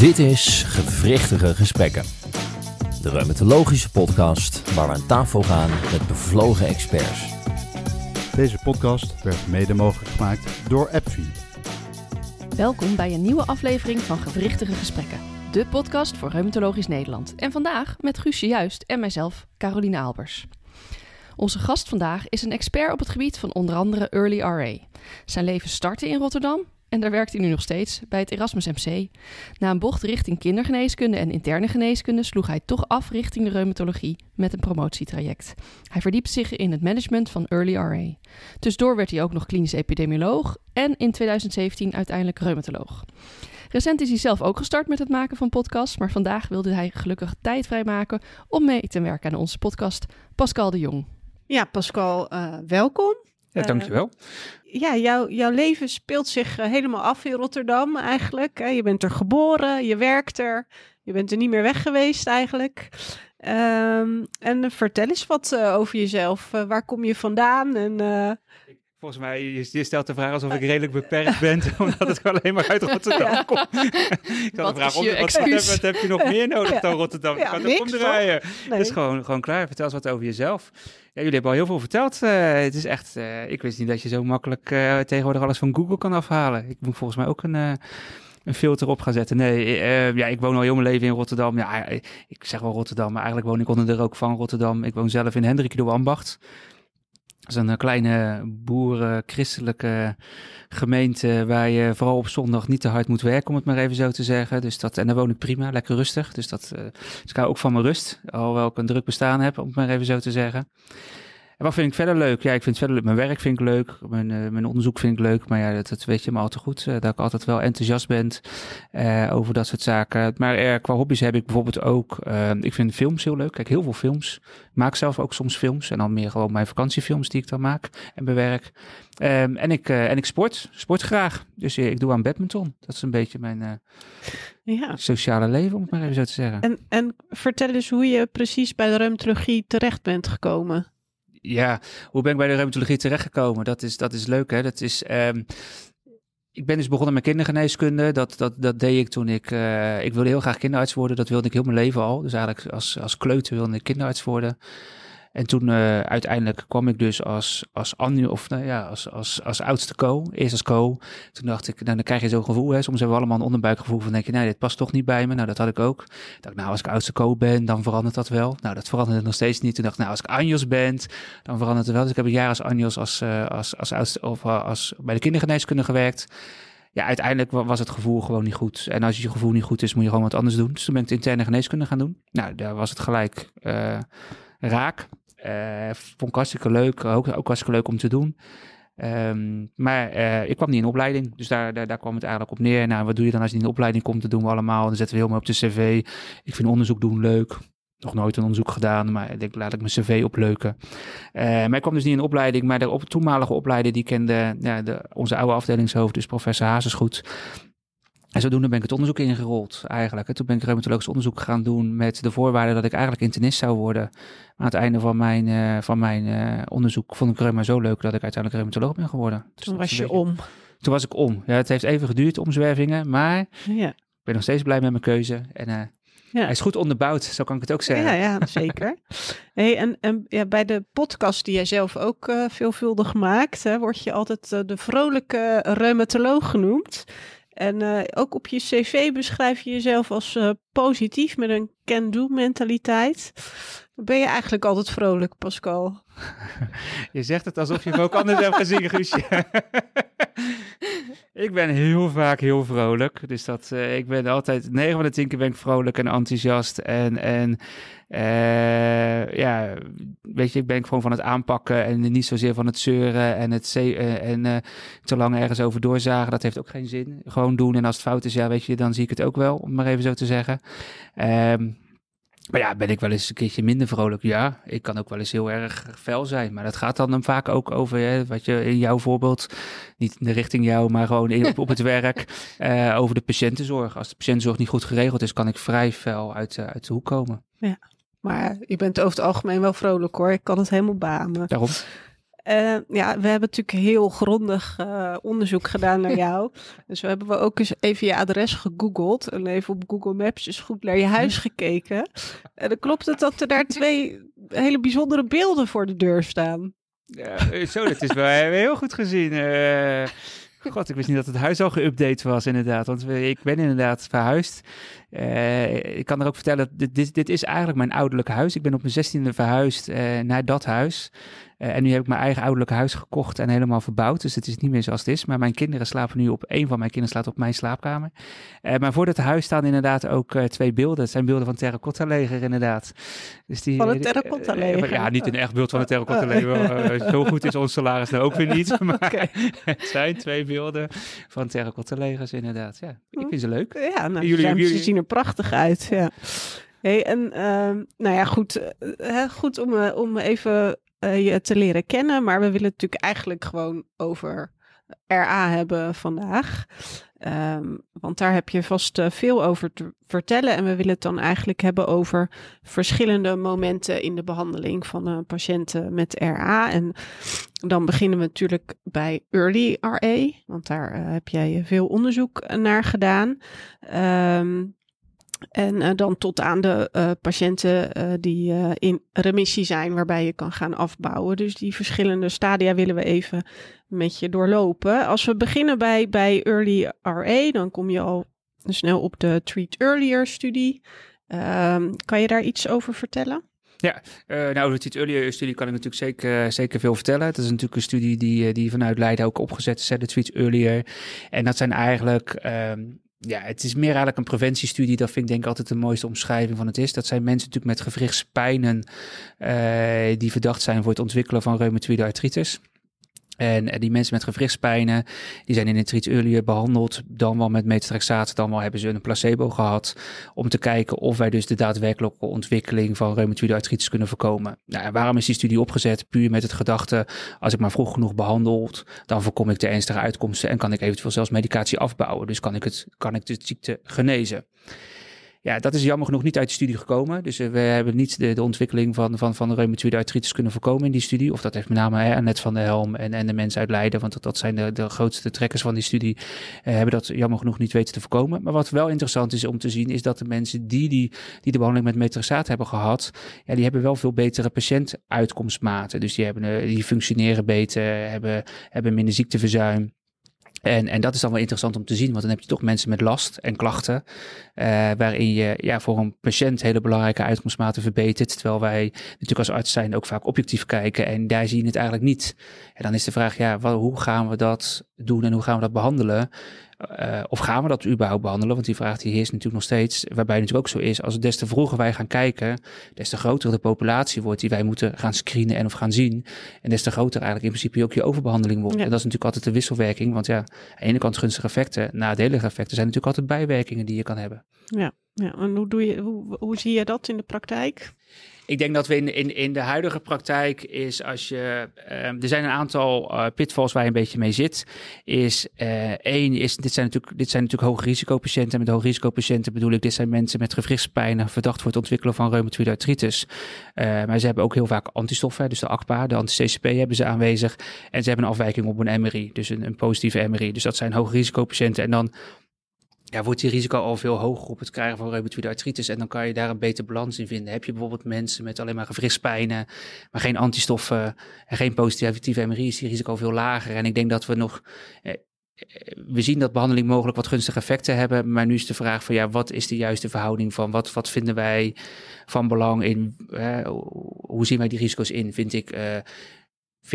Dit is Gewrichtige Gesprekken. De reumatologische podcast waar we aan tafel gaan met bevlogen experts. Deze podcast werd mede mogelijk gemaakt door AppFi. Welkom bij een nieuwe aflevering van Gewrichtige Gesprekken. De podcast voor Reumatologisch Nederland. En vandaag met Guusje Juist en mijzelf, Caroline Albers. Onze gast vandaag is een expert op het gebied van onder andere Early RA. Zijn leven startte in Rotterdam en daar werkt hij nu nog steeds bij het Erasmus MC. Na een bocht richting kindergeneeskunde en interne geneeskunde sloeg hij toch af richting de reumatologie met een promotietraject. Hij verdiept zich in het management van Early RA. Tussendoor werd hij ook nog klinisch epidemioloog en in 2017 uiteindelijk reumatoloog. Recent is hij zelf ook gestart met het maken van podcasts, maar vandaag wilde hij gelukkig tijd vrijmaken om mee te werken aan onze podcast. Pascal de Jong. Ja, Pascal, uh, welkom. Ja, dankjewel. Uh, ja, jouw, jouw leven speelt zich uh, helemaal af in Rotterdam eigenlijk. Hè? Je bent er geboren, je werkt er, je bent er niet meer weg geweest eigenlijk. Um, en vertel eens wat over jezelf. waar kom je vandaan? En, Volgens mij, je, je, stelt de vraag alsof ik redelijk beperkt ben, omdat ik alleen maar uit Rotterdam ja. kom. ik had de vraag, om, wat, heb je nog meer nodig ja. dan Rotterdam? Ja, ik niks, omdraaien. Nee. Dat is gewoon, gewoon klaar. Vertel eens wat over jezelf. Ja, jullie hebben al heel veel verteld. Uh, het is echt, uh, ik wist niet dat je zo makkelijk uh, tegenwoordig alles van Google kan afhalen. Ik moet volgens mij ook een, een filter op gaan zetten. Nee, ja, ik woon al heel mijn leven in Rotterdam. Ja, ik zeg wel Rotterdam, maar eigenlijk woon ik onder de rook van Rotterdam. Ik woon zelf in Hendrik de Ambacht. Is een kleine boeren-christelijke gemeente waar je vooral op zondag niet te hard moet werken, om het maar even zo te zeggen. Dus dat, en daar woon ik prima, lekker rustig. Dus dat uh, dus ik hou ook van mijn rust, alhoewel ik een druk bestaan heb, om het maar even zo te zeggen. En wat vind ik verder leuk? Ja, ik vind verder leuk. Mijn werk vind ik leuk. Mijn, uh, mijn onderzoek vind ik leuk. Maar ja, dat, dat weet je maar al te goed. Uh, dat ik altijd wel enthousiast ben uh, over dat soort zaken. Maar qua hobby's heb ik bijvoorbeeld ook... ik vind films heel leuk. Kijk, heel veel films. Ik maak zelf ook soms films. En dan meer gewoon mijn vakantiefilms die ik dan maak en bewerk. Um, en, ik, en ik sport. Sport graag. Dus ik doe aan badminton. Dat is een beetje mijn ja. sociale leven, om het maar even zo te zeggen. En, en vertel eens hoe je precies bij de reumatologie terecht bent gekomen ja, hoe ben ik bij de reumatologie terechtgekomen? Dat is, dat is leuk, hè? Dat is, um, ik ben dus begonnen met kindergeneeskunde. Dat, dat, dat deed ik toen ik... Uh, ik wilde heel graag kinderarts worden. Dat wilde ik heel mijn leven al. Dus eigenlijk als, als kleuter wilde ik kinderarts worden. En toen uh, uiteindelijk kwam ik dus als, als, annu, of, nou ja, als, als, als oudste co, eerst als co. Toen dacht ik, nou, dan krijg je zo'n gevoel. Hè. Soms hebben we allemaal een onderbuikgevoel van denk je, nee, dit past toch niet bij me. Nou, dat had ik ook. Ik nou, als ik oudste co ben, dan verandert dat wel. Nou, dat veranderde nog steeds niet. Toen dacht ik, nou, als ik Anjos ben, dan verandert het wel. Dus ik heb een jaar als Anjos als, uh, als, als oudste, of uh, als bij de kindergeneeskunde gewerkt ja, uiteindelijk was het gevoel gewoon niet goed. En als je gevoel niet goed is, moet je gewoon wat anders doen. Dus toen ben ik de interne geneeskunde gaan doen. Nou, daar was het gelijk raak. Uh, vond ik hartstikke leuk, ook, ook hartstikke leuk om te doen. Um, maar uh, ik kwam niet in opleiding, dus daar, daar, daar kwam het eigenlijk op neer. Nou, wat doe je dan als je in opleiding komt? Dat doen we allemaal. Dan zetten we mooi op de cv. Ik vind onderzoek doen leuk. Nog nooit een onderzoek gedaan, maar ik denk, laat ik mijn cv opleuken. Uh, maar ik kwam dus niet in opleiding, maar de op, toenmalige opleiding, die kende ja, de, onze oude afdelingshoofd, dus professor Hazesgoed. En zodoende ben ik het onderzoek ingerold eigenlijk. En toen ben ik reumatologisch onderzoek gaan doen met de voorwaarde dat ik eigenlijk internist zou worden. Maar aan het einde van mijn, uh, van mijn uh, onderzoek vond ik reuma zo leuk dat ik uiteindelijk reumatoloog ben geworden. Dus toen was je beetje... om. Toen was ik om. Ja, het heeft even geduurd, omzwervingen, maar ja. ik ben nog steeds blij met mijn keuze. En uh, ja. hij is goed onderbouwd, zo kan ik het ook zeggen. Ja, ja zeker. hey, en en ja, bij de podcast die jij zelf ook uh, veelvuldig maakt, hè, word je altijd uh, de vrolijke reumatoloog genoemd. En uh, ook op je cv beschrijf je jezelf als uh, positief met een can-do mentaliteit. Ben je eigenlijk altijd vrolijk, Pascal? je zegt het alsof je me ook anders hebt gezien, Guusje. ik ben heel vaak heel vrolijk. Dus dat, uh, ik ben altijd, 9 van de 10 keer ben ik vrolijk en enthousiast. En, en uh, ja, weet je, ik ben gewoon van het aanpakken en niet zozeer van het zeuren en het uh, en uh, te lang ergens over doorzagen. Dat heeft ook geen zin. Gewoon doen en als het fout is, ja, weet je, dan zie ik het ook wel, om maar even zo te zeggen. Um, maar ja, ben ik wel eens een keertje minder vrolijk? Ja, ik kan ook wel eens heel erg fel zijn. Maar dat gaat dan vaak ook over, hè, wat je in jouw voorbeeld, niet in de richting jou, maar gewoon in, op, het werk, over de patiëntenzorg. Als de patiëntenzorg niet goed geregeld is, kan ik vrij fel uit, uit de hoek komen. Ja, maar je bent over het algemeen wel vrolijk hoor. Ik kan het helemaal bamen. Daarom. Uh, ja, we hebben natuurlijk heel grondig uh, onderzoek gedaan naar jou. dus we hebben we ook eens even je adres gegoogeld en even op Google Maps eens goed naar je huis gekeken. En dan klopt het dat er daar twee hele bijzondere beelden voor de deur staan. Ja, zo, dat is wel heel goed gezien. Uh, God, ik wist niet dat het huis al geüpdate was, inderdaad. Want ik ben inderdaad verhuisd. Uh, ik kan er ook vertellen, dit, dit, dit, is eigenlijk mijn ouderlijk huis. Ik ben op mijn zestiende verhuisd uh, naar dat huis. Uh, en nu heb ik mijn eigen ouderlijk huis gekocht en helemaal verbouwd. Dus het is niet meer zoals het is. Maar mijn kinderen slapen nu op, een van mijn kinderen slaapt op mijn slaapkamer. maar voor dat huis staan inderdaad ook twee beelden. Het zijn beelden van het terracotta leger, inderdaad. Dus die, van het terracotta leger? ja, niet een echt beeld van het terracotta leger. zo goed is ons salaris nou ook weer niet. Maar okay. het zijn twee beelden van terracotta legers, inderdaad. Ja, ik vind ze leuk. Ja, nou, jullie, jullie, zien prachtig uit. Ja. Hey, en uh, nou ja, goed, uh, goed om, uh, om even uh, je te leren kennen. Maar we willen natuurlijk eigenlijk gewoon over RA hebben vandaag. Um, want daar heb je vast veel over te vertellen. En we willen het dan eigenlijk hebben over verschillende momenten in de behandeling van patiënten met RA. En dan beginnen we natuurlijk bij early RA. Want daar heb jij veel onderzoek naar gedaan. Um, en uh, dan tot aan de uh, patiënten uh, die in remissie zijn, waarbij je kan gaan afbouwen. Dus die verschillende stadia willen we even met je doorlopen. Als we beginnen bij, bij Early RA, dan kom je al snel op de Treat Earlier studie. Ehm, kan je daar iets over vertellen? Ja, uh, nou, de Earlier studie kan ik natuurlijk zeker, zeker veel vertellen. Het is natuurlijk een studie die, die vanuit Leiden ook opgezet is, de Treat Earlier. En dat zijn eigenlijk... Um, ja, het is meer eigenlijk een preventiestudie. Dat vind ik denk ik altijd de mooiste omschrijving van het is. Dat zijn mensen natuurlijk met gewrichtspijnen uh, die verdacht zijn voor het ontwikkelen van reumatoïde artritis. En die mensen met gewrichtspijnen, die zijn in het treat earlier behandeld, dan wel met metatrexaat, dan wel hebben ze een placebo gehad, om te kijken of wij dus de daadwerkelijke ontwikkeling van reumatoïde artritis kunnen voorkomen. Nou, waarom is die studie opgezet? Puur met het gedachte, als ik maar vroeg genoeg behandeld, dan voorkom ik de ernstige uitkomsten en kan ik eventueel zelfs medicatie afbouwen. Dus kan ik, het, kan ik de ziekte genezen. Ja, dat is jammer genoeg niet uit de studie gekomen. Dus uh, we hebben niet de, de ontwikkeling van, van, van de reumatoïde artritis kunnen voorkomen in die studie. Of dat heeft met name hè, Annette van der Helm en, en de mensen uit Leiden, want dat, dat zijn de, de grootste trekkers van die studie, uh, hebben dat jammer genoeg niet weten te voorkomen. Maar wat wel interessant is om te zien, is dat de mensen die, die, die de behandeling met metraxaat hebben gehad, ja, die hebben wel veel betere patiëntuitkomstmaten. Dus die, hebben, uh, die functioneren beter, hebben, hebben minder ziekteverzuim. En, en dat is dan wel interessant om te zien, want dan heb je toch mensen met last en klachten, uh, waarin je ja, voor een patiënt hele belangrijke uitkomstmaten verbetert, terwijl wij natuurlijk als arts zijn ook vaak objectief kijken en daar zie je het eigenlijk niet. En dan is de vraag, ja, wat, hoe gaan we dat doen en hoe gaan we dat behandelen? Uh, of gaan we dat überhaupt behandelen? Want die vraag die heerst natuurlijk nog steeds. Waarbij het natuurlijk ook zo is, als het des te vroeger wij gaan kijken, des te groter de populatie wordt die wij moeten gaan screenen en of gaan zien. En des te groter eigenlijk in principe ook je overbehandeling wordt. En dat is natuurlijk altijd de wisselwerking. Want ja, aan de ene kant gunstige effecten, nadelige effecten zijn natuurlijk altijd bijwerkingen die je kan hebben. Ja, ja. en hoe, doe je, hoe, hoe zie je dat in de praktijk? Ik denk dat we in, in, in de huidige praktijk is als je. Um, er zijn een aantal uh, pitfalls waar je een beetje mee zit. Is uh, één, is, dit, zijn natuurlijk, dit zijn natuurlijk hoge risicopatiënten. Met hoge risicopatiënten bedoel ik, dit zijn mensen met gewrichtspijnen, verdacht voor het ontwikkelen van reumatoïde artritis. Uh, maar ze hebben ook heel vaak antistoffen, dus de ACPA, de anti-CCP hebben ze aanwezig. En ze hebben een afwijking op een MRI, dus een, een positieve MRI. Dus dat zijn hoge risicopatiënten. En dan ja, wordt die risico al veel hoger op het krijgen van reumatoïde artritis. En dan kan je daar een betere balans in vinden. Heb je bijvoorbeeld mensen met alleen maar gewrichtspijnen, maar geen antistoffen en geen positieve MRI, is die risico veel lager. En ik denk dat we nog... Eh, we zien dat behandeling mogelijk wat gunstige effecten hebben, maar nu is de vraag van ja, wat is de juiste verhouding van wat, wat vinden wij van belang in, eh, hoe zien wij die risico's in? Vind ik 40%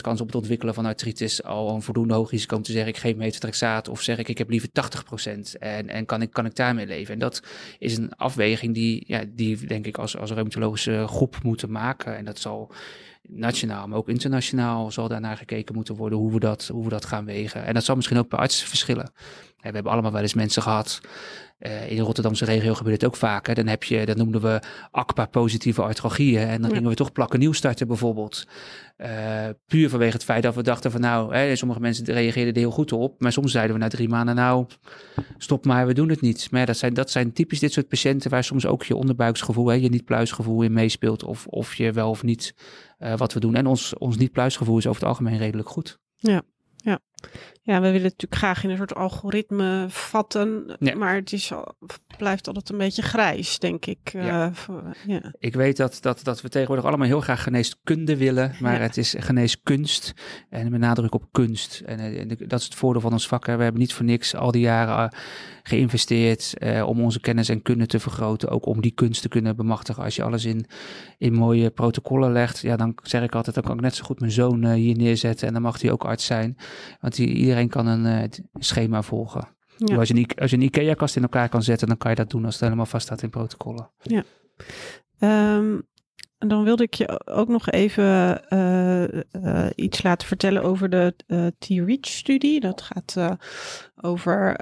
kans op het ontwikkelen van artritis. Al een voldoende hoog risico om te zeggen ik geef metatrexaat of zeg ik ik heb liever 80% en, en kan, ik, kan ik daarmee leven. En dat is een afweging die, ja, die denk ik als, als reumatologische groep moeten maken. En dat zal nationaal, maar ook internationaal zal daarnaar gekeken moeten worden hoe we dat, hoe we dat gaan wegen. En dat zal misschien ook per arts verschillen. we hebben allemaal wel eens mensen gehad. Uh, in de Rotterdamse regio gebeurt het ook vaak. Dan heb je, dat noemden we ACPA-positieve artralgieën. En dan gingen we toch plakken nieuw starten bijvoorbeeld. Uh, puur vanwege het feit dat we dachten van nou, hè, sommige mensen reageerden er heel goed op. Maar soms zeiden we na drie maanden nou, stop maar, we doen het niet. Maar ja, dat, zijn, dat zijn typisch dit soort patiënten waar soms ook je onderbuiksgevoel, hè, je niet-pluisgevoel in meespeelt. Of, of je wel of niet wat we doen. En ons, ons niet-pluisgevoel is over het algemeen redelijk goed. Ja, ja. Ja, we willen natuurlijk graag in een soort algoritme vatten, Ja. maar het is, al- blijft altijd een beetje grijs, denk ik. eh, Ja. voor- ja. Ik weet dat, dat, dat we tegenwoordig allemaal heel graag geneeskunde willen, maar het is geneeskunst en met nadruk op kunst. En, eh, en dat is het voordeel van ons vak. hè. We hebben niet voor niks al die jaren eh, geïnvesteerd eh, om onze kennis en kunde te vergroten, ook om die kunst te kunnen bemachtigen. Als je alles in, in mooie protocollen legt, ja, dan zeg ik altijd, dan kan ik net zo goed mijn zoon eh, hier neerzetten en dan mag hij ook arts zijn. Want die, iedereen kan een eh, schema volgen. Ja. Als je, een, als je een IKEA-kast in elkaar kan zetten, dan kan je dat doen als het helemaal vast staat in protocollen. Ehm, en dan wilde ik je ook nog even eh, eh, iets laten vertellen over de T-REACH-studie. Dat gaat over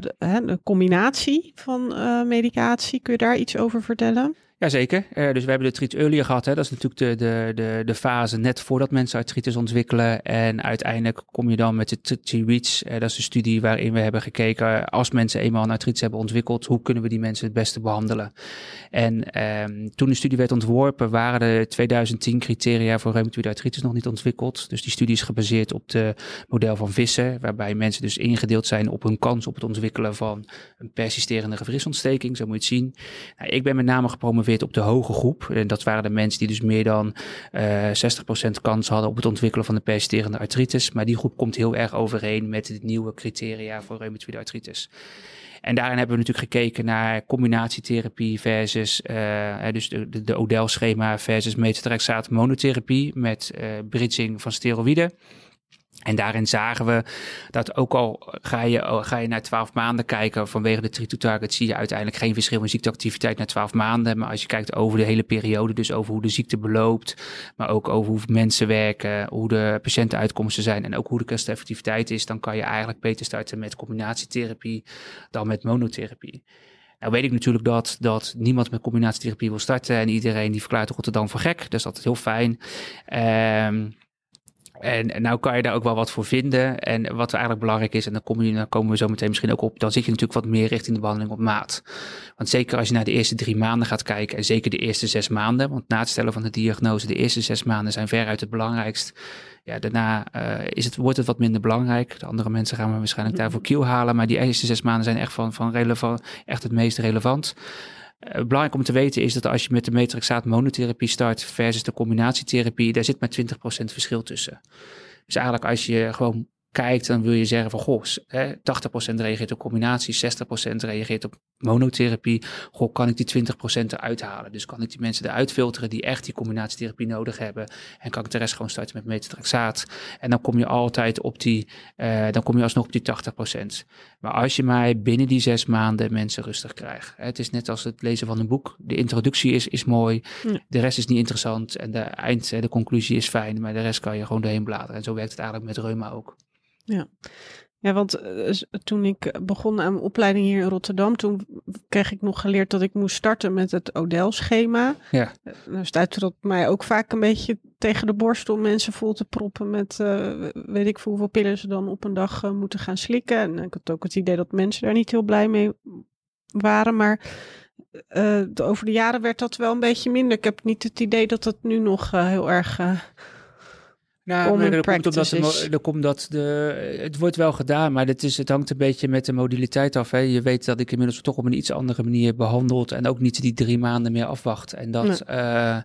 de, hè, de combinatie van medicatie. Kun je daar iets over vertellen? Jazeker. Eh dus we hebben de treat earlier gehad. Hè. Dat is natuurlijk de, de, de, de fase net voordat mensen artritis ontwikkelen. En uiteindelijk kom je dan met de T-REACH. Eh, dat is de studie waarin we hebben gekeken... als mensen eenmaal een artritis hebben ontwikkeld... hoe kunnen we die mensen het beste behandelen? En ehm, toen de studie werd ontworpen... waren de 2010 criteria voor reumatoïde artritis nog niet ontwikkeld. Dus die studie is gebaseerd op de model van Visser... waarbij mensen dus ingedeeld zijn op hun kans op het ontwikkelen van... een persisterende gewrichtsontsteking, zo moet je het zien. Nou, ik ben met name gepromoveerd op de hoge groep. En dat waren de mensen die dus meer dan eh 60% kans hadden op het ontwikkelen van de persisterende artritis. Maar die groep komt heel erg overeen met de nieuwe criteria voor reumatoïde artritis. En daarin hebben we natuurlijk gekeken naar combinatietherapie versus, eh, dus de, de, de ODEL-schema versus metatrexaat monotherapie met eh, bridging van steroïden. En daarin zagen we dat ook al ga je, ga je naar 12 maanden kijken vanwege de treat to target, zie je uiteindelijk geen verschil in ziekteactiviteit na 12 maanden. Maar als je kijkt over de hele periode, dus over hoe de ziekte beloopt, maar ook over hoe mensen werken, hoe de patiëntenuitkomsten zijn en ook hoe de kosteneffectiviteit is, dan kan je eigenlijk beter starten met combinatietherapie dan met monotherapie. Nou weet ik natuurlijk dat, dat niemand met combinatietherapie wil starten en iedereen die verklaart Rotterdam voor gek. Dat is heel fijn. Ehm en, en nou kan je daar ook wel wat voor vinden. En wat eigenlijk belangrijk is, en dan, kom je, dan komen we zo meteen misschien ook op, dan zit je natuurlijk wat meer richting de behandeling op maat. Want zeker als je naar de eerste drie maanden gaat kijken, en zeker de eerste zes maanden, want na het stellen van de diagnose, de eerste zes maanden zijn veruit het belangrijkst. Ja, daarna uh, is het, wordt het wat minder belangrijk. De andere mensen gaan we waarschijnlijk daarvoor kiel halen, maar die eerste zes maanden zijn echt, van, van relevant, echt het meest relevant. Uh, belangrijk om te weten is dat als je met de metrexaat monotherapie start versus de combinatietherapie, daar zit maar 20% verschil tussen. Dus eigenlijk als je gewoon kijkt, dan wil je zeggen van goh, hè, 80% reageert op combinatie, 60% reageert op monotherapie. Goh, kan ik die 20% eruit halen? Dus kan ik die mensen eruit filteren die echt die combinatietherapie nodig hebben en kan ik de rest gewoon starten met metatrexaat. En dan kom je altijd op die, uh, dan kom je alsnog op die 80%. Maar als je maar binnen die zes maanden mensen rustig krijgt. Hè, het is net als het lezen van een boek. De introductie is, is mooi, Ja. de rest is niet interessant en de eind, de conclusie is fijn, maar de rest kan je gewoon doorheen bladeren. En zo werkt het eigenlijk met reuma ook. Ja. Ja, want uh, toen ik begon aan mijn opleiding hier in Rotterdam, toen kreeg ik nog geleerd dat ik moest starten met het ODEL-schema. Ja. Nou stuitte dat mij ook vaak een beetje tegen de borst om mensen vol te proppen met uh, weet ik veel hoeveel pillen ze dan op een dag uh, moeten gaan slikken. En ik had ook het idee dat mensen daar niet heel blij mee waren, maar uh, de, over de jaren werd dat wel een beetje minder. Ik heb niet het idee dat dat nu nog uh, heel erg uh, nou, maar dat komt omdat de, er komt dat de, het wordt wel gedaan, maar het, is, het hangt een beetje met de modaliteit af. Hè. Je weet dat ik inmiddels toch op een iets andere manier behandeld en ook niet die drie maanden meer afwacht. En dat, nee. uh,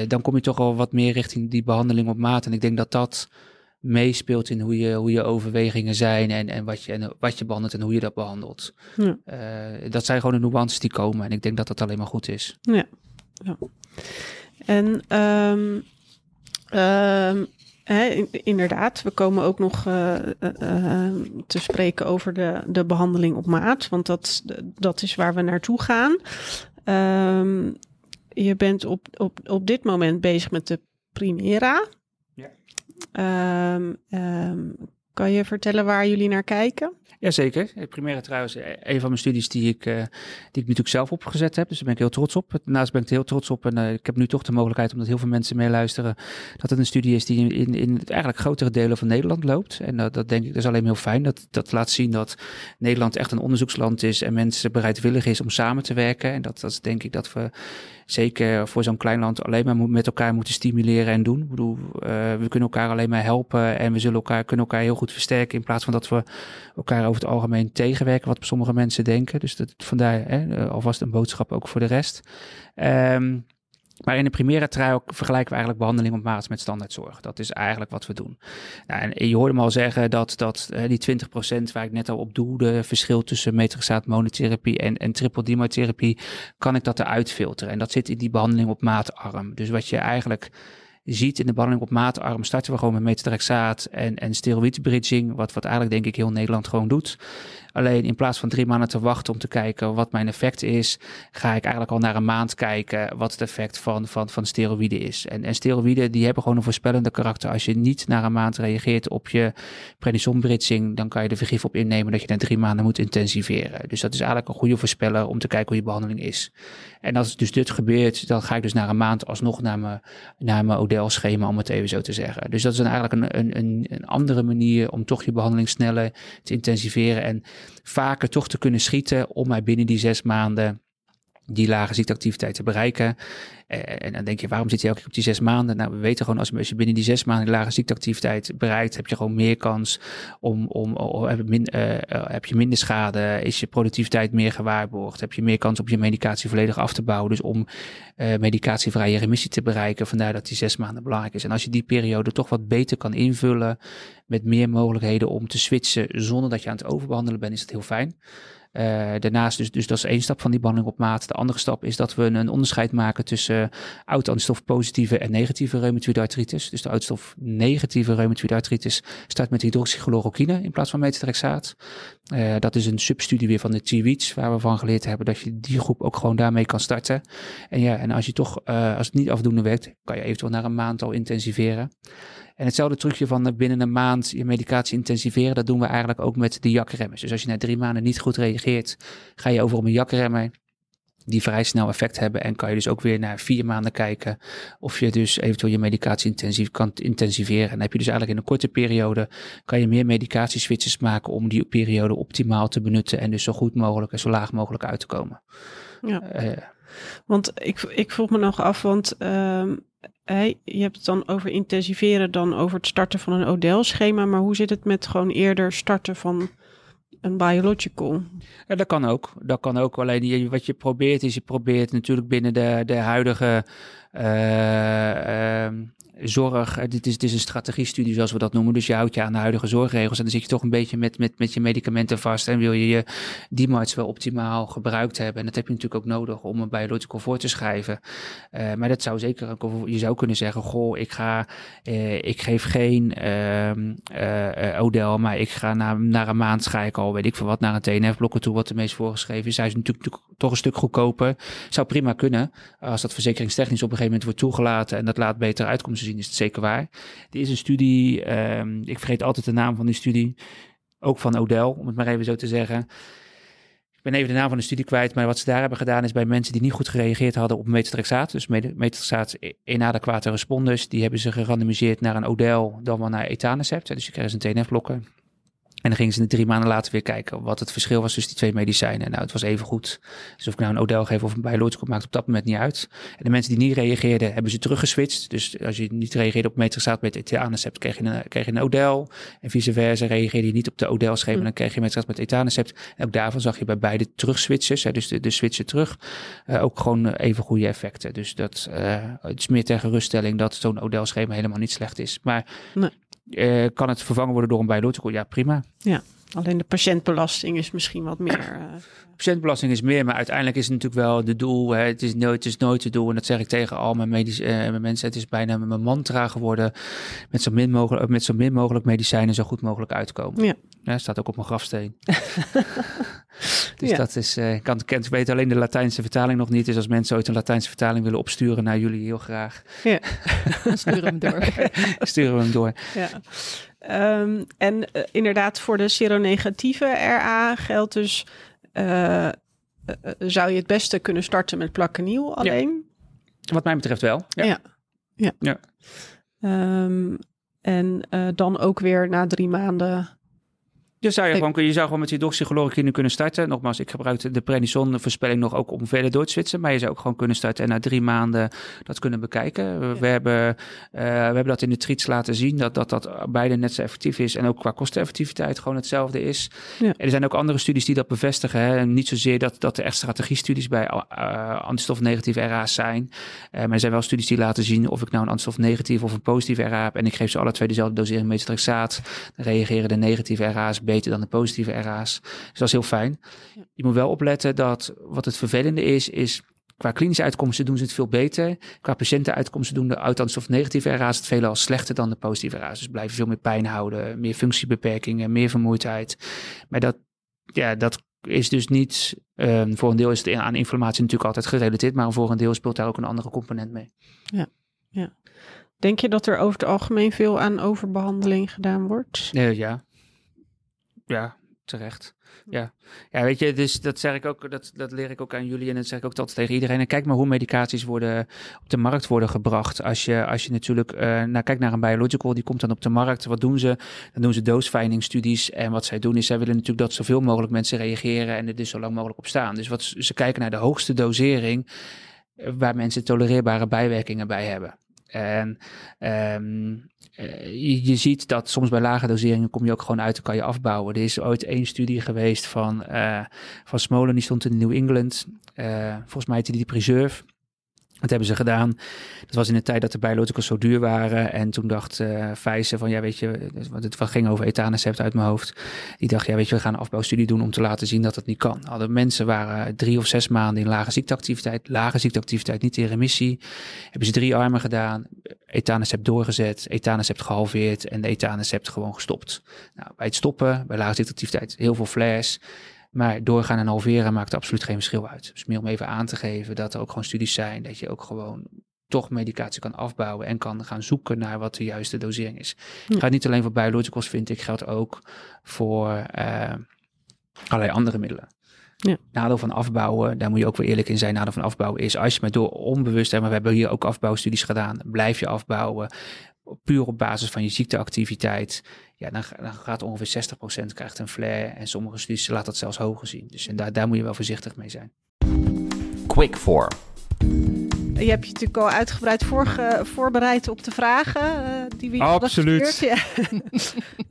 uh, dan kom je toch al wat meer richting die behandeling op maat. En ik denk dat dat meespeelt in hoe je, hoe je overwegingen zijn en, en, wat je, en wat je behandelt en hoe je dat behandelt. Ja. Uh, dat zijn gewoon de nuances die komen en ik denk dat dat alleen maar goed is. Ja. ja. En um, um, inderdaad, we komen ook nog uh, uh, te spreken over de, de behandeling op maat, want dat, dat is waar we naartoe gaan. Um, je bent op, op, op dit moment bezig met de Primera. Ja. Um, Kan je vertellen waar jullie naar kijken? Jazeker. Primaire trouwens, eh, een van mijn studies die ik, uh, die ik natuurlijk zelf opgezet heb. Dus daar ben ik heel trots op. Daarnaast ben ik er heel trots op. En uh, ik heb nu toch de mogelijkheid, omdat heel veel mensen meeluisteren, dat het een studie is die in, in eigenlijk grotere delen van Nederland loopt. En dat, dat denk ik, dat is alleen heel fijn. Dat, dat laat zien dat Nederland echt een onderzoeksland is en mensen bereidwillig is om samen te werken. En dat, dat is denk ik dat we zeker voor zo'n klein land alleen maar met elkaar moeten stimuleren en doen. Ik bedoel, uh, we kunnen elkaar alleen maar helpen en we zullen elkaar, kunnen elkaar heel goed versterken in plaats van dat we elkaar over het algemeen tegenwerken, wat sommige mensen denken. Dus dat, vandaar hè, alvast een boodschap ook voor de rest. Um, maar in de primaire trui vergelijken we eigenlijk behandeling op maat met standaardzorg. Dat is eigenlijk wat we doen. Nou, en je hoorde me al zeggen dat, dat die 20% waar ik net al op doelde, verschil tussen metrixaat monotherapie en, en triple kan ik dat eruit filteren. En dat zit in die behandeling op maatarm. Dus wat je eigenlijk ziet in de behandeling op maatarm, starten we gewoon met metatrexaat en, en steroïdbridging, wat, wat eigenlijk denk ik heel Nederland gewoon doet. Alleen in plaats van drie maanden te wachten om te kijken wat mijn effect is, ga ik eigenlijk al naar een maand kijken wat het effect van, van, van steroïden is. En, en steroïden die hebben gewoon een voorspellende karakter. Als je niet na een maand reageert op je prednisonbridging, dan kan je er vergif op innemen dat je na drie maanden moet intensiveren. Dus dat is eigenlijk een goede voorspeller om te kijken hoe je behandeling is. En als dus dit gebeurt, dan ga ik dus na een maand alsnog naar mijn, naar mijn ODL-schema, om het even zo te zeggen. Dus dat is dan eigenlijk een, een, een andere manier om toch je behandeling sneller te intensiveren. En vaker toch te kunnen schieten om mij binnen die zes maanden die lage ziekteactiviteit te bereiken. Eh, en dan denk je, waarom zit je elke keer op die zes maanden? Nou, we weten gewoon, als je binnen die zes maanden die lage ziekteactiviteit bereikt, heb je gewoon meer kans om, om, om heb, je min, uh, heb je minder schade, is je productiviteit meer gewaarborgd, heb je meer kans op je medicatie volledig af te bouwen. Dus om medicatievrije remissie te bereiken, vandaar dat die zes maanden belangrijk is. En als je die periode toch wat beter kan invullen met meer mogelijkheden om te switchen zonder dat je aan het overbehandelen bent, is het heel fijn. Uh, daarnaast, dus, dus dat is één stap van die behandeling op maat. De andere stap is dat we een onderscheid maken tussen oud-antistof positieve en negatieve reumatoïde artritis. Dus de oudstof negatieve reumatoïde artritis start met hydroxychloroquine in plaats van metatrexaat. Uh, dat is een substudie weer van de T-Reach, waar we van geleerd hebben dat je die groep ook gewoon daarmee kan starten. En ja, en als je toch, als het niet afdoende werkt, kan je eventueel naar een maand al intensiveren. En hetzelfde trucje van binnen een maand je medicatie intensiveren, dat doen we eigenlijk ook met de jakremmers. Dus als je na drie maanden niet goed reageert, ga je over op een jakremmer die vrij snel effect hebben. En kan je dus ook weer na vier maanden kijken of je dus eventueel je medicatie intensief kan intensiveren. En dan heb je dus eigenlijk in een korte periode, kan je meer medicatieswitches maken om die periode optimaal te benutten en dus zo goed mogelijk en zo laag mogelijk uit te komen. Ja. Uh, want ik, ik vroeg me nog af, want uh, Je hebt het dan over intensiveren, dan over het starten van een ODL-schema. Maar hoe zit het met gewoon eerder starten van een biological? Ja, dat kan ook. Dat kan ook. Alleen wat je probeert is, je probeert natuurlijk binnen de, de huidige uh, uh, zorg, dit is, dit is een strategiestudie zoals we dat noemen. Dus je houdt je aan de huidige zorgregels en dan zit je toch een beetje met, met, met je medicamenten vast. En wil je je DMARDs wel optimaal gebruikt hebben. En dat heb je natuurlijk ook nodig om een biological voor te schrijven. Uh, maar dat zou zeker, je zou kunnen zeggen, goh, ik ga, uh, ik geef geen uh, ODEL, maar ik ga na, naar een maand ga ik al, weet ik veel wat, naar een TNF-blokker toe, wat de meest voorgeschreven is. Hij is natuurlijk, natuurlijk toch een stuk goedkoper. Zou prima kunnen, als dat verzekeringstechnisch op een gegeven moment wordt toegelaten en dat laat beter uitkomsten is het zeker waar. Er is een studie, um, ik vergeet altijd de naam van die studie, ook van Odell, om het maar even zo te zeggen. Ik ben even de naam van de studie kwijt, maar wat ze daar hebben gedaan is bij mensen die niet goed gereageerd hadden op metatrexaat, dus metatrexaat inadequate responders, die hebben ze gerandomiseerd naar een Odell dan wel naar etanercept. Dus je krijgt een TNF-blokker. En dan gingen ze drie maanden later weer kijken wat het verschil was tussen die twee medicijnen. Nou, het was even goed. Dus of ik nou een Odel geef of een biological maakt op dat moment niet uit. En de mensen die niet reageerden, hebben ze teruggeswitcht. Dus als je niet reageerde op metrixaat met etanercept, kreeg je een, kreeg je een Odel. En vice versa, reageerde je niet op de Odel-schema, mm. dan kreeg je metrixaat met etanercept. En ook daarvan zag je bij beide terugswitches, hè, dus de, de switchen terug, uh, ook gewoon even goede effecten. Dus dat uh, het is meer ter geruststelling dat zo'n Odel-schema helemaal niet slecht is. Maar nee. Uh, kan het vervangen worden door een biological? Ja, prima. Ja, alleen de patiëntbelasting is misschien wat meer. Uh... Patiëntbelasting is meer, maar uiteindelijk is het natuurlijk wel de doel. Hè, het, is nooit, het is nooit het doel. En dat zeg ik tegen al mijn, medisch, uh, mijn mensen. Het is bijna mijn mantra geworden. Met zo min mogelijk, met zo min mogelijk medicijnen zo goed mogelijk uitkomen. Ja. ja staat ook op mijn grafsteen. Dus Ja. dat is, eh, ik kan, ik weet alleen de Latijnse vertaling nog niet. Dus als mensen ooit een Latijnse vertaling willen opsturen naar jullie, heel graag. Sturen we hem door. Sturen we hem door. Ja. Ehm, en eh, inderdaad, voor de seronegatieve RA geldt dus... eh, eh, zou je het beste kunnen starten met plakkeniel alleen. Wat mij betreft wel. Ja. Ja. Ehm, en dan ook weer na drie maanden... Je zou, je, Ik- gewoon, je zou gewoon met je doxychloroquine kunnen starten. Nogmaals, ik gebruik de prednison-voorspelling nog ook om verder door te switchen. Maar je zou ook gewoon kunnen starten en na drie maanden dat kunnen bekijken. We, we hebben, eh, we hebben dat in de treats laten zien, dat, dat dat beide net zo effectief is. En ook qua kosteneffectiviteit gewoon hetzelfde is. Ja. En er zijn ook andere studies die dat bevestigen. Hè. En niet zozeer dat, dat er echt strategiestudies bij uh, antistofnegatieve RA's zijn. Eh, maar er zijn wel studies die laten zien of ik nou een antistofnegatief of een positieve RA heb. En ik geef ze alle twee dezelfde dosering metatrexaat. Dan reageren de negatieve RA's beter dan de positieve RA's. Dus dat is heel fijn. Ja. Je moet wel opletten dat wat het vervelende is, is qua klinische uitkomsten doen ze het veel beter. Qua patiëntenuitkomsten doen de oud-antistof negatieve RA's het veelal slechter dan de positieve RA's. Dus blijven veel meer pijn houden, meer functiebeperkingen, meer vermoeidheid. Maar dat, ja, dat is dus niet, um, voor een deel is het aan inflammatie natuurlijk altijd gerelateerd, maar voor een deel speelt daar ook een andere component mee. Denk je dat er over het algemeen veel aan overbehandeling gedaan wordt? Uh, ja. Ja, terecht. Ja. ja, weet je, dus dat zeg ik ook, dat, dat leer ik ook aan jullie en dat zeg ik ook altijd tegen iedereen. En kijk maar hoe medicaties worden op de markt worden gebracht. Als je, als je natuurlijk, uh, nou kijk naar een biological, die komt dan op de markt. Wat doen ze? Dan doen ze dose-finding studies. En wat zij doen is, zij willen natuurlijk dat zoveel mogelijk mensen reageren en er dus zo lang mogelijk op staan. Dus wat ze kijken naar de hoogste dosering uh, waar mensen tolereerbare bijwerkingen bij hebben. En um, uh, je, ziet dat soms bij lage doseringen kom je ook gewoon uit en kan je afbouwen. Er is ooit één studie geweest van, uh, van Smolen, die stond in New England. Uh, volgens mij heette die Preserve. Dat hebben ze gedaan. Dat was in de tijd dat de biologicals zo duur waren. En toen dacht uh, Pfizer van, ja weet je, want het ging over etanercept uit mijn hoofd. Die dacht, ja weet je, we gaan een afbouwstudie doen om te laten zien dat het niet kan. Alle mensen waren drie of zes maanden in lage ziekteactiviteit. Lage ziekteactiviteit, niet in remissie. Hebben ze drie armen gedaan. Etanercept doorgezet, etanercept gehalveerd en de gewoon gestopt. Nou, bij het stoppen, bij lage ziekteactiviteit, heel veel flares. Maar doorgaan en halveren maakt absoluut geen verschil uit. Dus meer om even aan te geven dat er ook gewoon studies zijn. Dat je ook gewoon toch medicatie kan afbouwen en kan gaan zoeken naar wat de juiste dosering is. Het Ja. gaat niet alleen voor biologicals, vind ik, geldt ook voor uh, allerlei andere middelen. Ja. Nadeel van afbouwen, daar moet je ook weer eerlijk in zijn. Nadeel van afbouwen is als je maar door onbewust, maar we hebben hier ook afbouwstudies gedaan, blijf je afbouwen. Puur op basis van je ziekteactiviteit, ja, dan, dan gaat ongeveer 60% krijgt een flare. En sommige studies laten dat zelfs hoger zien. Dus en daar, daar moet je wel voorzichtig mee zijn. Quick for. Je hebt je natuurlijk al uitgebreid voorge, voorbereid op de vragen uh, die we je Absoluut. Ja.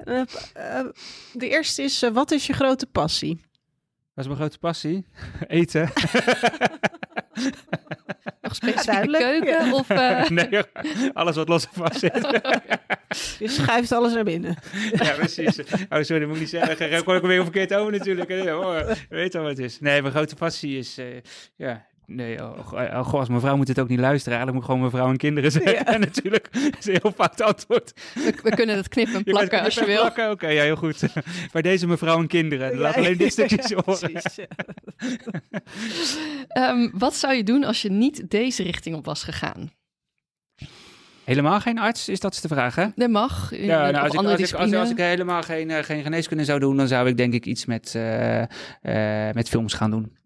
uh, uh, de eerste is, eh, wat is je grote passie? Wat is mijn grote passie? Eten. Nog specifiek Duidelijk, keuken? ja. Of, uh... nee, alles wat los en vast zit. Je schuift alles naar binnen. ja, precies. Oh, sorry, dat moet ik niet zeggen. Dan kon ik hem weer verkeerd over natuurlijk. Oh, weet al wat het is. Nee, mijn grote passie is... Uh, ja, Nee, oh, oh, als mevrouw moet het ook niet luisteren. Eigenlijk moet gewoon mevrouw en kinderen zeggen. Ja. En natuurlijk is een heel fout antwoord. We, we kunnen het knippen en plakken je als je wil. Oké, okay, ja, heel goed. Bij deze mevrouw en kinderen. Ja, Laat alleen dit stukje ja, horen. Precies, um, wat zou je doen als je niet deze richting op was gegaan? Helemaal geen arts, is dat de vraag, hè? Dat mag. Ja, nou, als, ik, als, ik, als, als, ik, helemaal geen, uh, geen geneeskunde zou doen, dan zou ik denk ik iets met, uh, uh, met films gaan doen.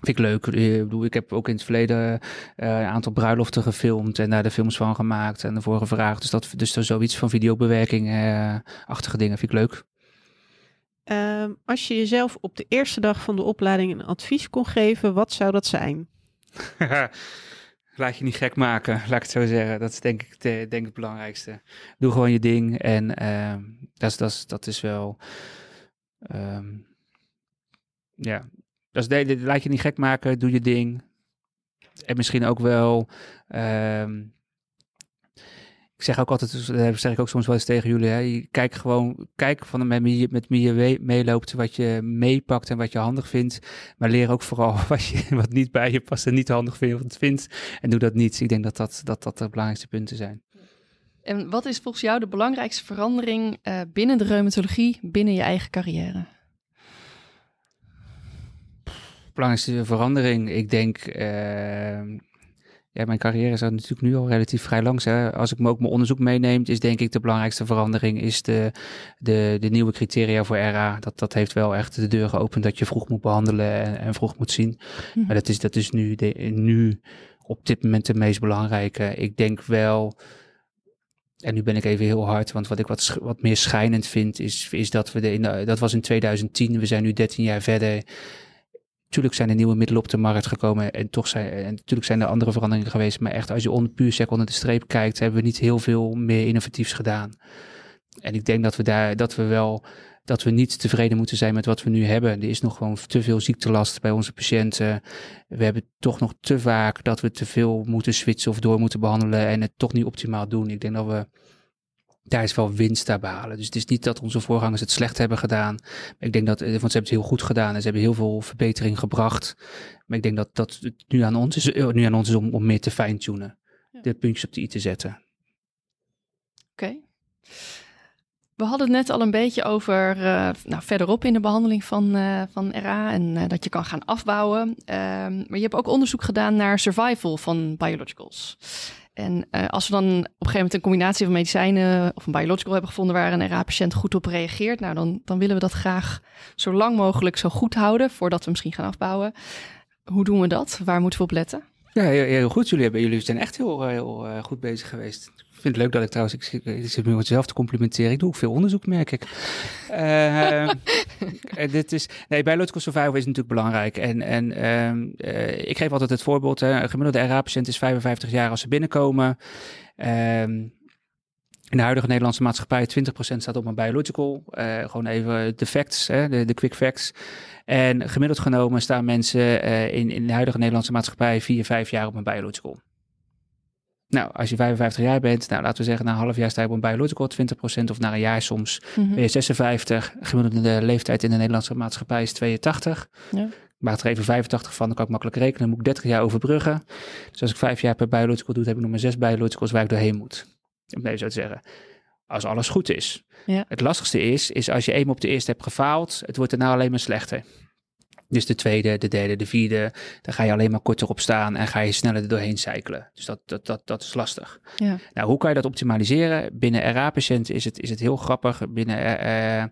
Vind ik leuk. Ik, bedoel, ik heb ook in het verleden uh, een aantal bruiloften gefilmd en daar de films van gemaakt en ervoor gevraagd. Dus dat dus zoiets van videobewerking-achtige uh, dingen vind ik leuk. Um, als je jezelf op de eerste dag van de opleiding een advies kon geven, wat zou dat zijn? Laat je niet gek maken, laat ik het zo zeggen. Dat is denk ik, de, denk ik het belangrijkste. Doe gewoon je ding en uh, dat, is, dat, is, dat is wel... Um, ja, nee, laat je niet gek maken, doe je ding. En misschien ook wel. Um, ik zeg ook altijd, dat zeg ik ook soms wel eens tegen jullie. Hè, kijk gewoon, kijk van met wie je, met wie je meeloopt, wat je meepakt en wat je handig vindt. Maar leer ook vooral wat, je, wat niet bij je past en niet handig vindt. En doe dat niet. Ik denk dat dat, dat, dat de belangrijkste punten zijn. En wat is volgens jou de belangrijkste verandering uh, binnen de reumatologie, binnen je eigen carrière? Belangrijkste verandering, ik denk, uh, ja, mijn carrière is natuurlijk nu al relatief vrij lang. Hè. Als ik me ook mijn onderzoek meeneemt, is denk ik de belangrijkste verandering is de, de, de nieuwe criteria voor RA. Dat, dat heeft wel echt de deur geopend dat je vroeg moet behandelen en, en vroeg moet zien. Mhm. Maar dat is, dat is nu, de, nu op dit moment de meest belangrijke. Ik denk wel en nu ben ik even heel hard, want wat ik wat, wat meer schijnend vind, is, is dat we de, in dat was in 2010, we zijn nu 13 jaar verder. Tuurlijk zijn er nieuwe middelen op de markt gekomen en toch zijn, en natuurlijk zijn er andere veranderingen geweest. Maar echt, als je onder, puur sec onder de streep kijkt, hebben we niet heel veel meer innovatiefs gedaan. En ik denk dat we daar, dat we wel dat we niet tevreden moeten zijn met wat we nu hebben. Er is nog gewoon te veel ziektelast bij onze patiënten. We hebben toch nog te vaak dat we te veel moeten switchen of door moeten behandelen en het toch niet optimaal doen. Ik denk dat we daar is wel winst te behalen. Dus het is niet dat onze voorgangers het slecht hebben gedaan. ik denk dat, want ze hebben het heel goed gedaan en ze hebben heel veel verbetering gebracht. Maar ik denk dat, dat het nu aan ons is, nu aan ons is om, om meer te fine-tunen. De puntjes op de i te zetten. Oké. We hadden het net al een beetje over uh, nou, verderop in de behandeling van, uh, van RA en uh, dat je kan gaan afbouwen. Ehm, maar je hebt ook onderzoek gedaan naar survival van biologicals. En als we dan op een gegeven moment een combinatie van medicijnen of een biological hebben gevonden waar een RA-patiënt goed op reageert, nou dan, dan willen we dat graag zo lang mogelijk zo goed houden voordat we misschien gaan afbouwen. Hoe doen we dat? Waar moeten we op letten? Ja, heel, heel goed. Jullie, hebben, jullie zijn echt heel, heel goed bezig geweest. Vind het leuk dat ik trouwens, ik, ik zit me mezelf te complimenteren. Ik doe ook veel onderzoek, merk ik. uh, dit is, nee, biological survival is natuurlijk belangrijk. En, en uh, ik geef altijd het voorbeeld, hè, een gemiddelde RA-patiënt is 55 jaar als ze binnenkomen. Ehm, in de huidige Nederlandse maatschappij, 20% staat op een biological. Gewoon even de facts, hè, de, de quick facts. En gemiddeld genomen staan mensen in, in de huidige Nederlandse maatschappij 4, 5 jaar op een biological. Nou, als je 55 jaar bent, nou, laten we zeggen, na een half jaar sta je op een biological 20% of na een jaar soms mm ben je 56. Gemiddelde leeftijd in de Nederlandse maatschappij is 82. Ja. Ik maak er even 85 van, dan kan ik makkelijk rekenen. Dan moet ik 30 jaar overbruggen. Dus als ik vijf jaar per biological doe, heb ik nog maar zes biologicals waar ik doorheen moet. Om even zo te zeggen. Als alles goed is. Ja. Het lastigste is, is als je eenmaal op de eerste hebt gefaald, het wordt daarna alleen maar slechter. Dus de tweede, de derde, de vierde, dan ga je alleen maar korter op staan en ga je sneller er doorheen cyclen. Dus dat, dat, dat, dat is lastig. Ja. Nou, hoe kan je dat optimaliseren? Binnen RA-patiënten is het, is het heel grappig. Binnen uh,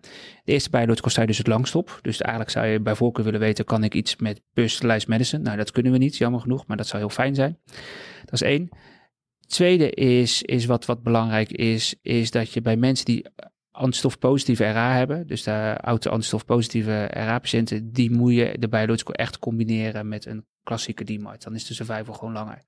de eerste biological sta je dus het langst op. Dus eigenlijk zou je bij voorkeur willen weten, kan ik iets met personalized medicine? Nou, dat kunnen we niet, jammer genoeg, maar dat zou heel fijn zijn. Dat is één. Tweede is, is wat, wat belangrijk is, is dat je bij mensen die antistofpositieve RA hebben, dus de oude antistofpositieve RA-patiënten, die moet je de biological echt combineren met een klassieke DMARD. Dan is de survival gewoon langer.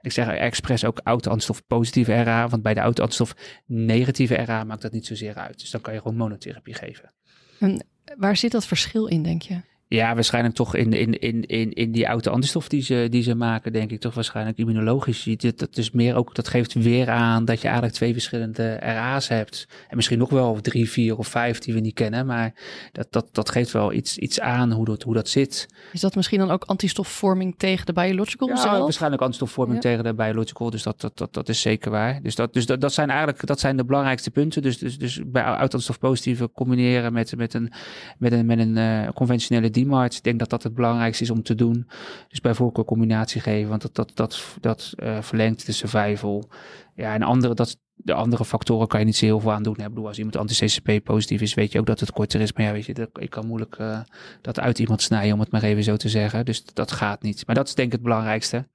Ik zeg expres ook oude antistofpositieve RA, want bij de negatieve RA maakt dat niet zozeer uit. Dus dan kan je gewoon monotherapie geven. En waar zit dat verschil in, denk je? Ja, waarschijnlijk toch in, in, in, in, in die oude antistof die ze, die ze maken, denk ik toch waarschijnlijk immunologisch. Dat, dat, is meer ook, dat geeft weer aan dat je eigenlijk twee verschillende RA's hebt. En misschien nog wel drie, vier of vijf die we niet kennen. Maar dat, dat, dat geeft wel iets, iets aan hoe dat, hoe dat zit. Is dat misschien dan ook antistofvorming tegen de biological ja, zelf? waarschijnlijk antistofvorming tegen de biological. Dus dat, dat, dat, dat is zeker waar. Dus, dat, dus dat, dat zijn eigenlijk dat zijn de belangrijkste punten. Dus, dus, dus bij oud antistof positieve combineren met, met een, met een, met een uh, conventionele ik denk dat dat het belangrijkste is om te doen. Dus bij voorkeur combinatie geven, want dat, dat, dat, dat uh, verlengt de survival. Ja, en andere, dat, de andere factoren kan je niet zo heel veel aan doen. Ik bedoel, als iemand anti-CCP positief is, weet je ook dat het korter is. Maar ja, weet je, dat, ik kan moeilijk uh, dat uit iemand snijden, om het maar even zo te zeggen. Dus dat gaat niet. Maar dat is denk ik het belangrijkste.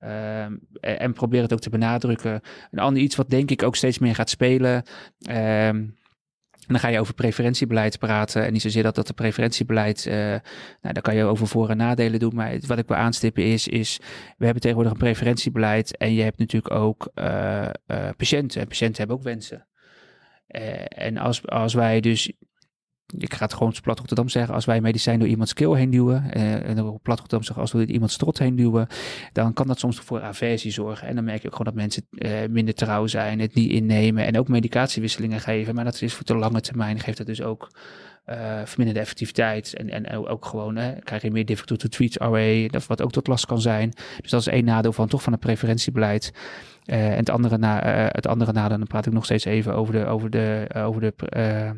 Um, en probeer het ook te benadrukken. Een ander iets wat denk ik ook steeds meer gaat spelen. Um, en dan ga je over preferentiebeleid praten. En niet zozeer dat dat de preferentiebeleid. Uh, nou, daar kan je over voor- en nadelen doen. Maar wat ik wil aanstippen is, is. We hebben tegenwoordig een preferentiebeleid. En je hebt natuurlijk ook uh, uh, patiënten. En patiënten hebben ook wensen. en als, als wij dus ik ga het gewoon plat Rotterdam zeggen, als wij medicijn door iemands keel heen duwen, uh, en op plat Rotterdam zeggen, als we iemands strot heen duwen, dan kan dat soms voor aversie zorgen. En dan merk je ook gewoon dat mensen uh, minder trouw zijn, het niet innemen en ook medicatiewisselingen geven. Maar dat is voor de lange termijn, geeft dat dus ook uh, verminderde effectiviteit. En, en ook gewoon, krijg je meer difficult to treat RA, dat wat ook tot last kan zijn. Dus dat is één nadeel van toch van het preferentiebeleid. Uh, en het andere, na, uh, het andere nadeel, dan praat ik nog steeds even over de, over de, over de eh,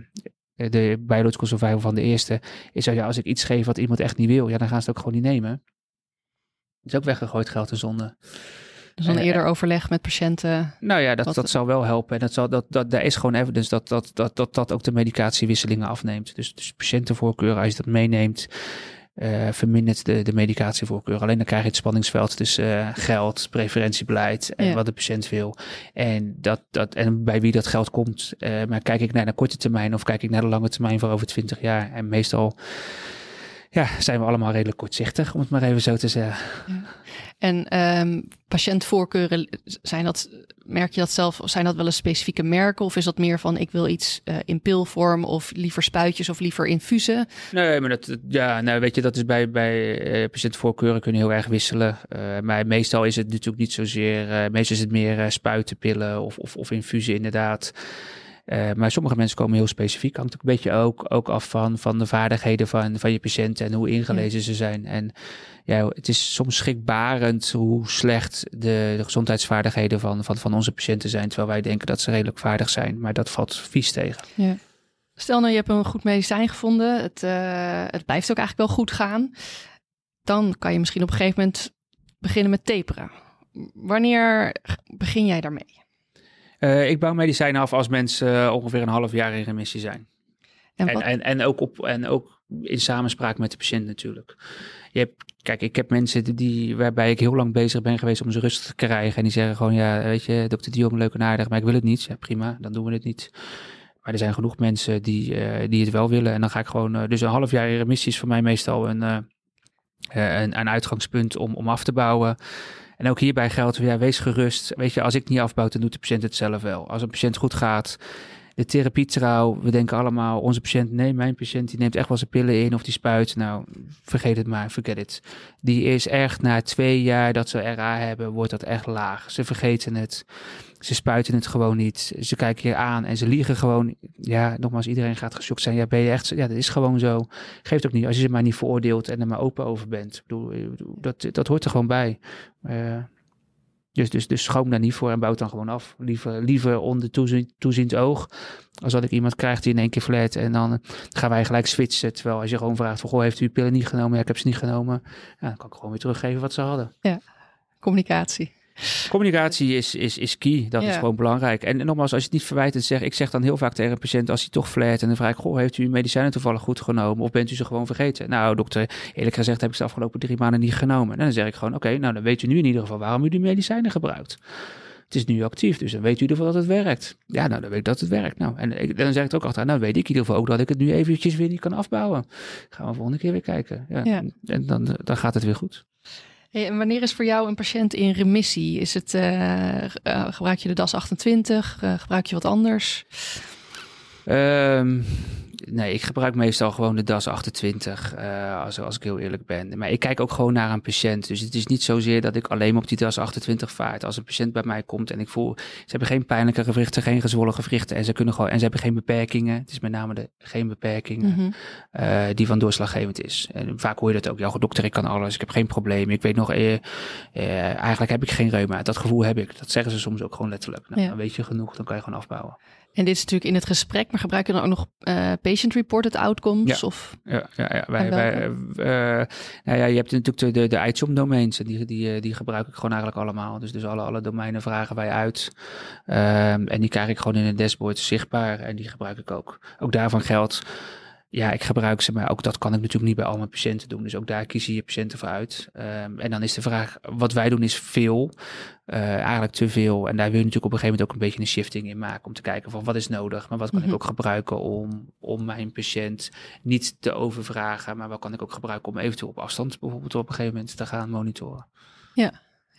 de biological survival van de eerste, is dat ja, als ik iets geef wat iemand echt niet wil, ja, dan gaan ze het ook gewoon niet nemen. Is ook weggegooid geld en zonde. Dus dan Eh, eerder overleg met patiënten. Nou ja, dat, dat zal wel helpen. En dat zal, dat, dat, daar is gewoon evidence dat dat, dat, dat, dat ook de medicatiewisselingen afneemt. Dus, dus patiëntenvoorkeur, als je dat meeneemt, eh, vermindert de, de medicatievoorkeur. Alleen dan krijg je het spanningsveld tussen eh, geld, preferentiebeleid en Ja. wat de patiënt wil. En, dat, dat, en bij wie dat geld komt. Eh, maar kijk ik naar de korte termijn of kijk ik naar de lange termijn voor over 20 jaar. En meestal ja, zijn we allemaal redelijk kortzichtig, om het maar even zo te zeggen. En ehm patiëntvoorkeuren, zijn dat, merk je dat zelf, of zijn dat wel eens specifieke merken? Of is dat meer van ik wil iets eh, in pilvorm of liever spuitjes of liever infusen? Nee, maar dat, ja, nou weet je, dat is bij, bij eh, patiëntvoorkeuren kunnen heel erg wisselen. Eh, maar meestal is het natuurlijk niet zozeer, meestal is het meer spuiten, pillen of, of, of infusie inderdaad. Eh, maar sommige mensen komen heel specifiek. Hangt ook een beetje ook, ook af van, van de vaardigheden van, van je patiënten en hoe ingelezen ze zijn. En ja, het is soms schrikbarend hoe slecht de, de gezondheidsvaardigheden van, van, van onze patiënten zijn. Terwijl wij denken dat ze redelijk vaardig zijn. Maar dat valt vies tegen. Stel nou, je hebt een goed medicijn gevonden. Het, eh, het blijft ook eigenlijk wel goed gaan. Dan kan je misschien op een gegeven moment beginnen met taperen. Wanneer begin jij daarmee? Eh, ik bouw medicijnen af als mensen eh, ongeveer een half jaar in remissie zijn. En En, en, en, ook op, en ook in samenspraak met de patiënt natuurlijk. Je hebt, kijk, ik heb mensen die- waarbij ik heel lang bezig ben geweest om ze rustig te krijgen. En die zeggen gewoon, ja, weet je, dokter Dion, leuk en aardig, maar ik wil het niet. Ja, prima, dan doen we het niet. Maar er zijn genoeg mensen die, eh, die het wel willen. En dan ga ik gewoon, dus een half jaar in remissie is voor mij meestal een, een, een uitgangspunt om, om af te bouwen. En ook hierbij geldt, ja, wees gerust. Weet je, als ik niet afbouw, dan doet de patiënt het zelf wel. Als een patiënt goed gaat, de therapietrouw, we denken allemaal, onze patiënt, nee, mijn patiënt, die neemt echt wel zijn pillen in of die spuit. Nou, vergeet het maar, forget it. Die is echt na twee jaar dat ze RA hebben, wordt dat echt laag. Ze vergeten het. Ze spuiten het gewoon niet. Ze kijken je aan en ze liegen gewoon. Ja, nogmaals, iedereen gaat geschokt zijn. Ja, ben je echt? Ja, dat is gewoon zo. Geeft ook niet als je ze maar niet veroordeelt en er maar open over bent. Ik bedoel, bedoel, dat, dat hoort er gewoon bij. Eh, dus, dus, dus schoon daar niet voor en bouw het dan gewoon af. Liever, liever onder toezien, toeziend oog. Als dat ik iemand krijg die in één keer flat en dan eh, gaan wij gelijk switchen. Terwijl als je gewoon vraagt van, goh, heeft u pillen niet genomen? Ja, ik heb ze niet genomen. Ja, dan kan ik gewoon weer teruggeven wat ze hadden. communicatie. Communicatie is, is, is key. Dat is gewoon belangrijk. En nogmaals, als je het niet verwijtend zegt, ik zeg dan heel vaak tegen een patiënt, als hij toch flat en dan vraag ik, goh, heeft u uw medicijnen toevallig goed genomen? Of bent u ze gewoon vergeten? Nou, dokter, eerlijk gezegd heb ik ze de afgelopen drie maanden niet genomen. En dan zeg ik gewoon, oké, nou dan weet u nu in ieder geval waarom u die medicijnen gebruikt. Het is nu actief, dus dan weet u in ieder geval dat het werkt. Ja, nou dan weet ik dat het werkt. Nou, en ik- dan zeg ik het ook achteraan, nou weet ik in ieder geval ook dat ik het nu eventjes weer niet kan afbouwen. Gaan we volgende keer weer kijken. Ja. Ja. En dan, dan gaat het weer goed. En wanneer is voor jou een patiënt in remissie? Is het, eh, eh, gebruik je de DAS 28? Eh, gebruik je wat anders? Ehm, nee, ik gebruik meestal gewoon de DAS 28, eh, als, als ik heel eerlijk ben. Maar ik kijk ook gewoon naar een patiënt. Dus het is niet zozeer dat ik alleen op die DAS 28 vaart. Als een patiënt bij mij komt en ik voel, ze hebben geen pijnlijke gewrichten, geen gezwollen gewrichten en ze kunnen gewoon, en ze hebben geen beperkingen. Het is met name de geen beperkingen Mhm. eh, die van doorslaggevend is. En vaak hoor je dat ook. Ja, dokter, ik kan alles. Ik heb geen probleem. Ik weet nog, eh, eh, eigenlijk heb ik geen reuma. Dat gevoel heb ik. Dat zeggen ze soms ook gewoon letterlijk. Nou, Ja. Dan weet je genoeg, dan kan je gewoon afbouwen. En dit is natuurlijk in het gesprek, maar gebruik je dan ook nog eh, patient-reported outcomes? Ja. Of, Ja, ja, ja. Wij, wij, eh, nou ja, je hebt natuurlijk de, de, de ITSOM domains en die, die, eh, die gebruik ik gewoon eigenlijk allemaal. Dus, dus alle, alle domeinen vragen wij uit. Ehm, en die krijg ik gewoon in een dashboard zichtbaar en die gebruik ik ook. Ook daarvan geldt, ja, ik gebruik ze, maar ook dat kan ik natuurlijk niet bij al mijn patiënten doen. Dus ook daar kies je je patiënten voor uit. Ehm, en dan is de vraag, wat wij doen is veel, eh, eigenlijk te veel. En daar wil je natuurlijk op een gegeven moment ook een beetje een shifting in maken. Om te kijken van wat is nodig, maar wat kan Mhm. ik ook gebruiken om, om mijn patiënt niet te overvragen. Maar wat kan ik ook gebruiken om eventueel op afstand bijvoorbeeld op een gegeven moment te gaan monitoren.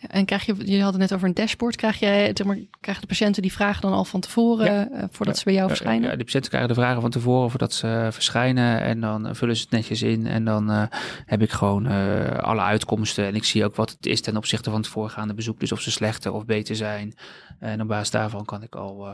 En krijg je, je had het net over een dashboard. Krijg maar, krijgen de patiënten die vragen dan al van tevoren, eh, voordat ze bij jou verschijnen? Ja, de patiënten krijgen de vragen van tevoren voordat ze verschijnen. En dan vullen ze het netjes in. En dan eh, heb ik gewoon eh, alle uitkomsten. En ik zie ook wat het is ten opzichte van het voorgaande bezoek. Dus of ze slechter of beter zijn. En op basis daarvan kan ik al,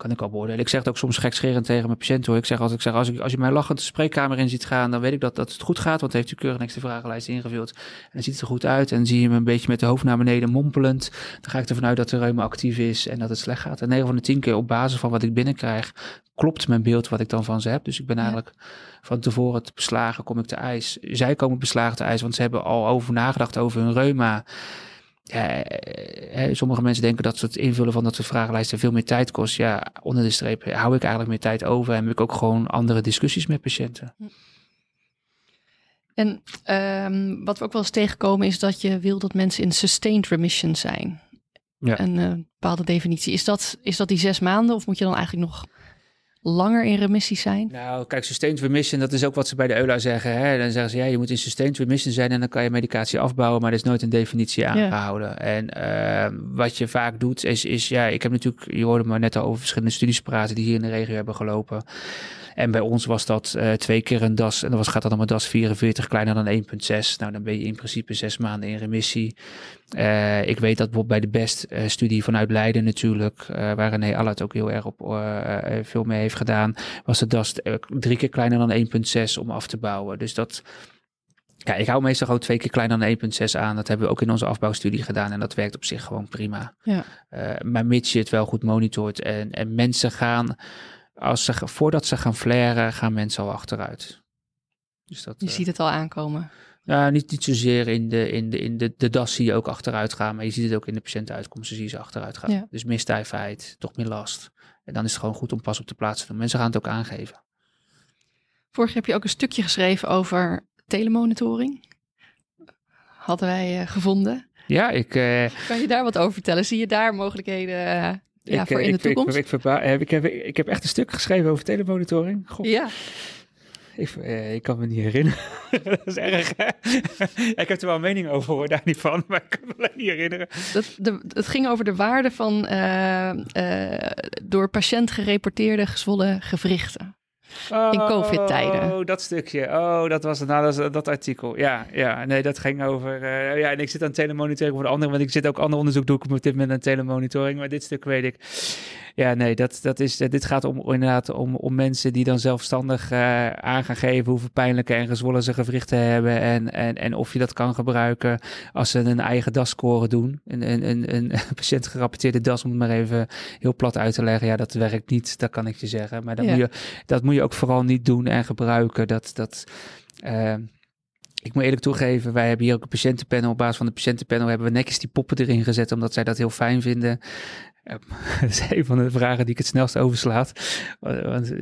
kan ik al beoordelen. Ik zeg het ook soms gekscherend tegen mijn patiënt hoor. Ik zeg altijd, ik zeg, als, ik, als je mij lachend de spreekkamer in ziet gaan, dan weet ik dat, dat het goed gaat. Want heeft u keurig niks de vragenlijst ingevuld. En dan ziet het er goed uit. En zie je hem een beetje met de hoofd naar beneden mompelend. Dan ga ik ervan uit dat de reuma actief is en dat het slecht gaat. En 9 van de 10 keer op basis van wat ik binnenkrijg, klopt mijn beeld wat ik dan van ze heb. Dus ik ben eigenlijk van tevoren te beslagen, kom ik te ijs. Zij komen beslagen te ijs, want ze hebben al over nagedacht over hun reuma. Ja, eh, sommige mensen denken dat het invullen van dat soort vragenlijsten veel meer tijd kost. Ja, onder de streep hou ik eigenlijk meer tijd over en heb ik ook gewoon andere discussies met patiënten. En um, wat we ook wel eens tegenkomen is dat je wil dat mensen in sustained remission zijn. Ja. Een uh, bepaalde definitie. Is dat, is dat die zes maanden of moet je dan eigenlijk nog langer in remissie zijn? Nou, kijk, sustained remission, dat is ook wat ze bij de EULA zeggen. Hè? Dan zeggen ze, ja, je moet in sustained remission zijn en dan kan je medicatie afbouwen, maar er is nooit een definitie aangehouden. Ja. En uh, wat je vaak doet, is, is, ja, ik heb natuurlijk, je hoorde maar net al over verschillende studies praten die hier in de regio hebben gelopen. En bij ons was dat uh, twee keer een DAS. En dan was, gaat dat om een DAS 44 kleiner dan 1,6. Nou, dan ben je in principe zes maanden in remissie. Uh, ik weet dat bijvoorbeeld bij de BEST-studie uh, vanuit Leiden natuurlijk, waar René Allard ook heel erg op veel mee heeft gedaan, was de DAS drie keer kleiner dan 1,6 om af te bouwen. Dus dat, ja, ik hou meestal gewoon twee keer kleiner dan 1,6 aan. Dat hebben we ook in onze afbouwstudie gedaan en dat werkt op zich gewoon prima. Ja. maar mits je het wel goed monitort en, en mensen gaan als ze, voordat ze gaan flaren, gaan mensen al achteruit. Dus dat, je uh, ziet het al aankomen. Nou, niet, niet zozeer in de, in, de, in de, de DAS zie je ook achteruit gaan, maar je ziet het ook in de patiëntenuitkomsten, zie je ze achteruit gaan. Ja. Dus meer stijfheid, toch meer last. En dan is het gewoon goed om pas op de plaats te doen. Mensen gaan het ook aangeven. Vorig heb je ook een stukje geschreven over telemonitoring. Hadden wij uh, gevonden. Ja, ik... Uh, kan je daar wat over vertellen? Zie je daar mogelijkheden ja, ik, voor in ik, de toekomst? Ik, ik, heb, ik, heb, ik heb echt een stuk geschreven over telemonitoring. God. Ja. Ik, eh, ik kan me niet herinneren. dat is erg. Hè? ik heb er wel een mening over, hoor, daar niet van, maar ik kan me alleen niet herinneren. Dat, de, het ging over de waarde van uh, uh, door patiënt gerapporteerde gezwollen gewrichten. In COVID-tijden. Oh, dat stukje. Oh, dat was het. Nou, dat, dat artikel. Ja, ja, nee, dat ging over. Uh, ja, en ik zit aan telemonitoring voor de andere, want ik zit ook ander onderzoek doe ik op dit moment aan telemonitoring, maar dit stuk weet ik. Ja, nee, dat, dat is, dit gaat om, inderdaad om, om mensen die dan zelfstandig uh, aan gaan geven hoeveel pijnlijke en gezwollen ze gewrichten hebben. En, en, en of je dat kan gebruiken als ze een eigen DAS-score doen. Een, een, een, een patiënt gerapporteerde DAS, om het maar even heel plat uit te leggen. Ja, dat werkt niet, dat kan ik je zeggen. Maar dat, ja. moet, je, dat moet je ook vooral niet doen en gebruiken. Dat, dat, uh, ik moet eerlijk toegeven, wij hebben hier ook een patiëntenpanel. Op basis van de patiëntenpanel hebben we netjes die poppen erin gezet, omdat zij dat heel fijn vinden. dat is een van de vragen die ik het snelst overslaat. Want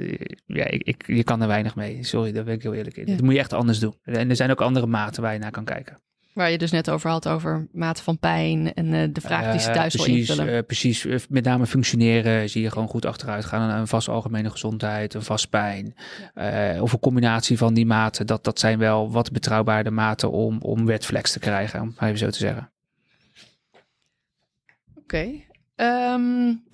ja, ik, ik, je kan er weinig mee. Sorry, daar ben ik heel eerlijk in. Ja. Dat moet je echt anders doen. En er zijn ook andere maten waar je naar kan kijken. Waar je dus net over had, over mate van pijn en uh, de vraag die ze thuis uh, precies, wil invullen. Uh, precies, met name functioneren zie je gewoon goed achteruit gaan. Een vast algemene gezondheid, een vast pijn. Ja. of een combinatie van die maten. Dat, dat zijn wel wat betrouwbare maten om, om wetflex te krijgen, om even zo te zeggen. Oké. Okay. Um,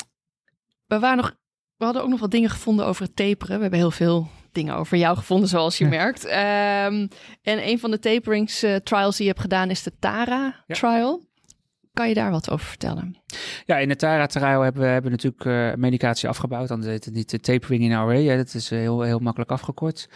we, waren nog, we hadden ook nog wat dingen gevonden over het taperen. We hebben heel veel dingen over jou gevonden, zoals je merkt. Um, en een van de taperings uh, trials die je hebt gedaan is de TARA ja. trial. Kan je daar wat over vertellen? Ja, in de TARA-trial hebben we hebben natuurlijk uh, medicatie afgebouwd. Dan heet het niet de tapering in RA. Ja, dat is uh, heel, heel makkelijk afgekort.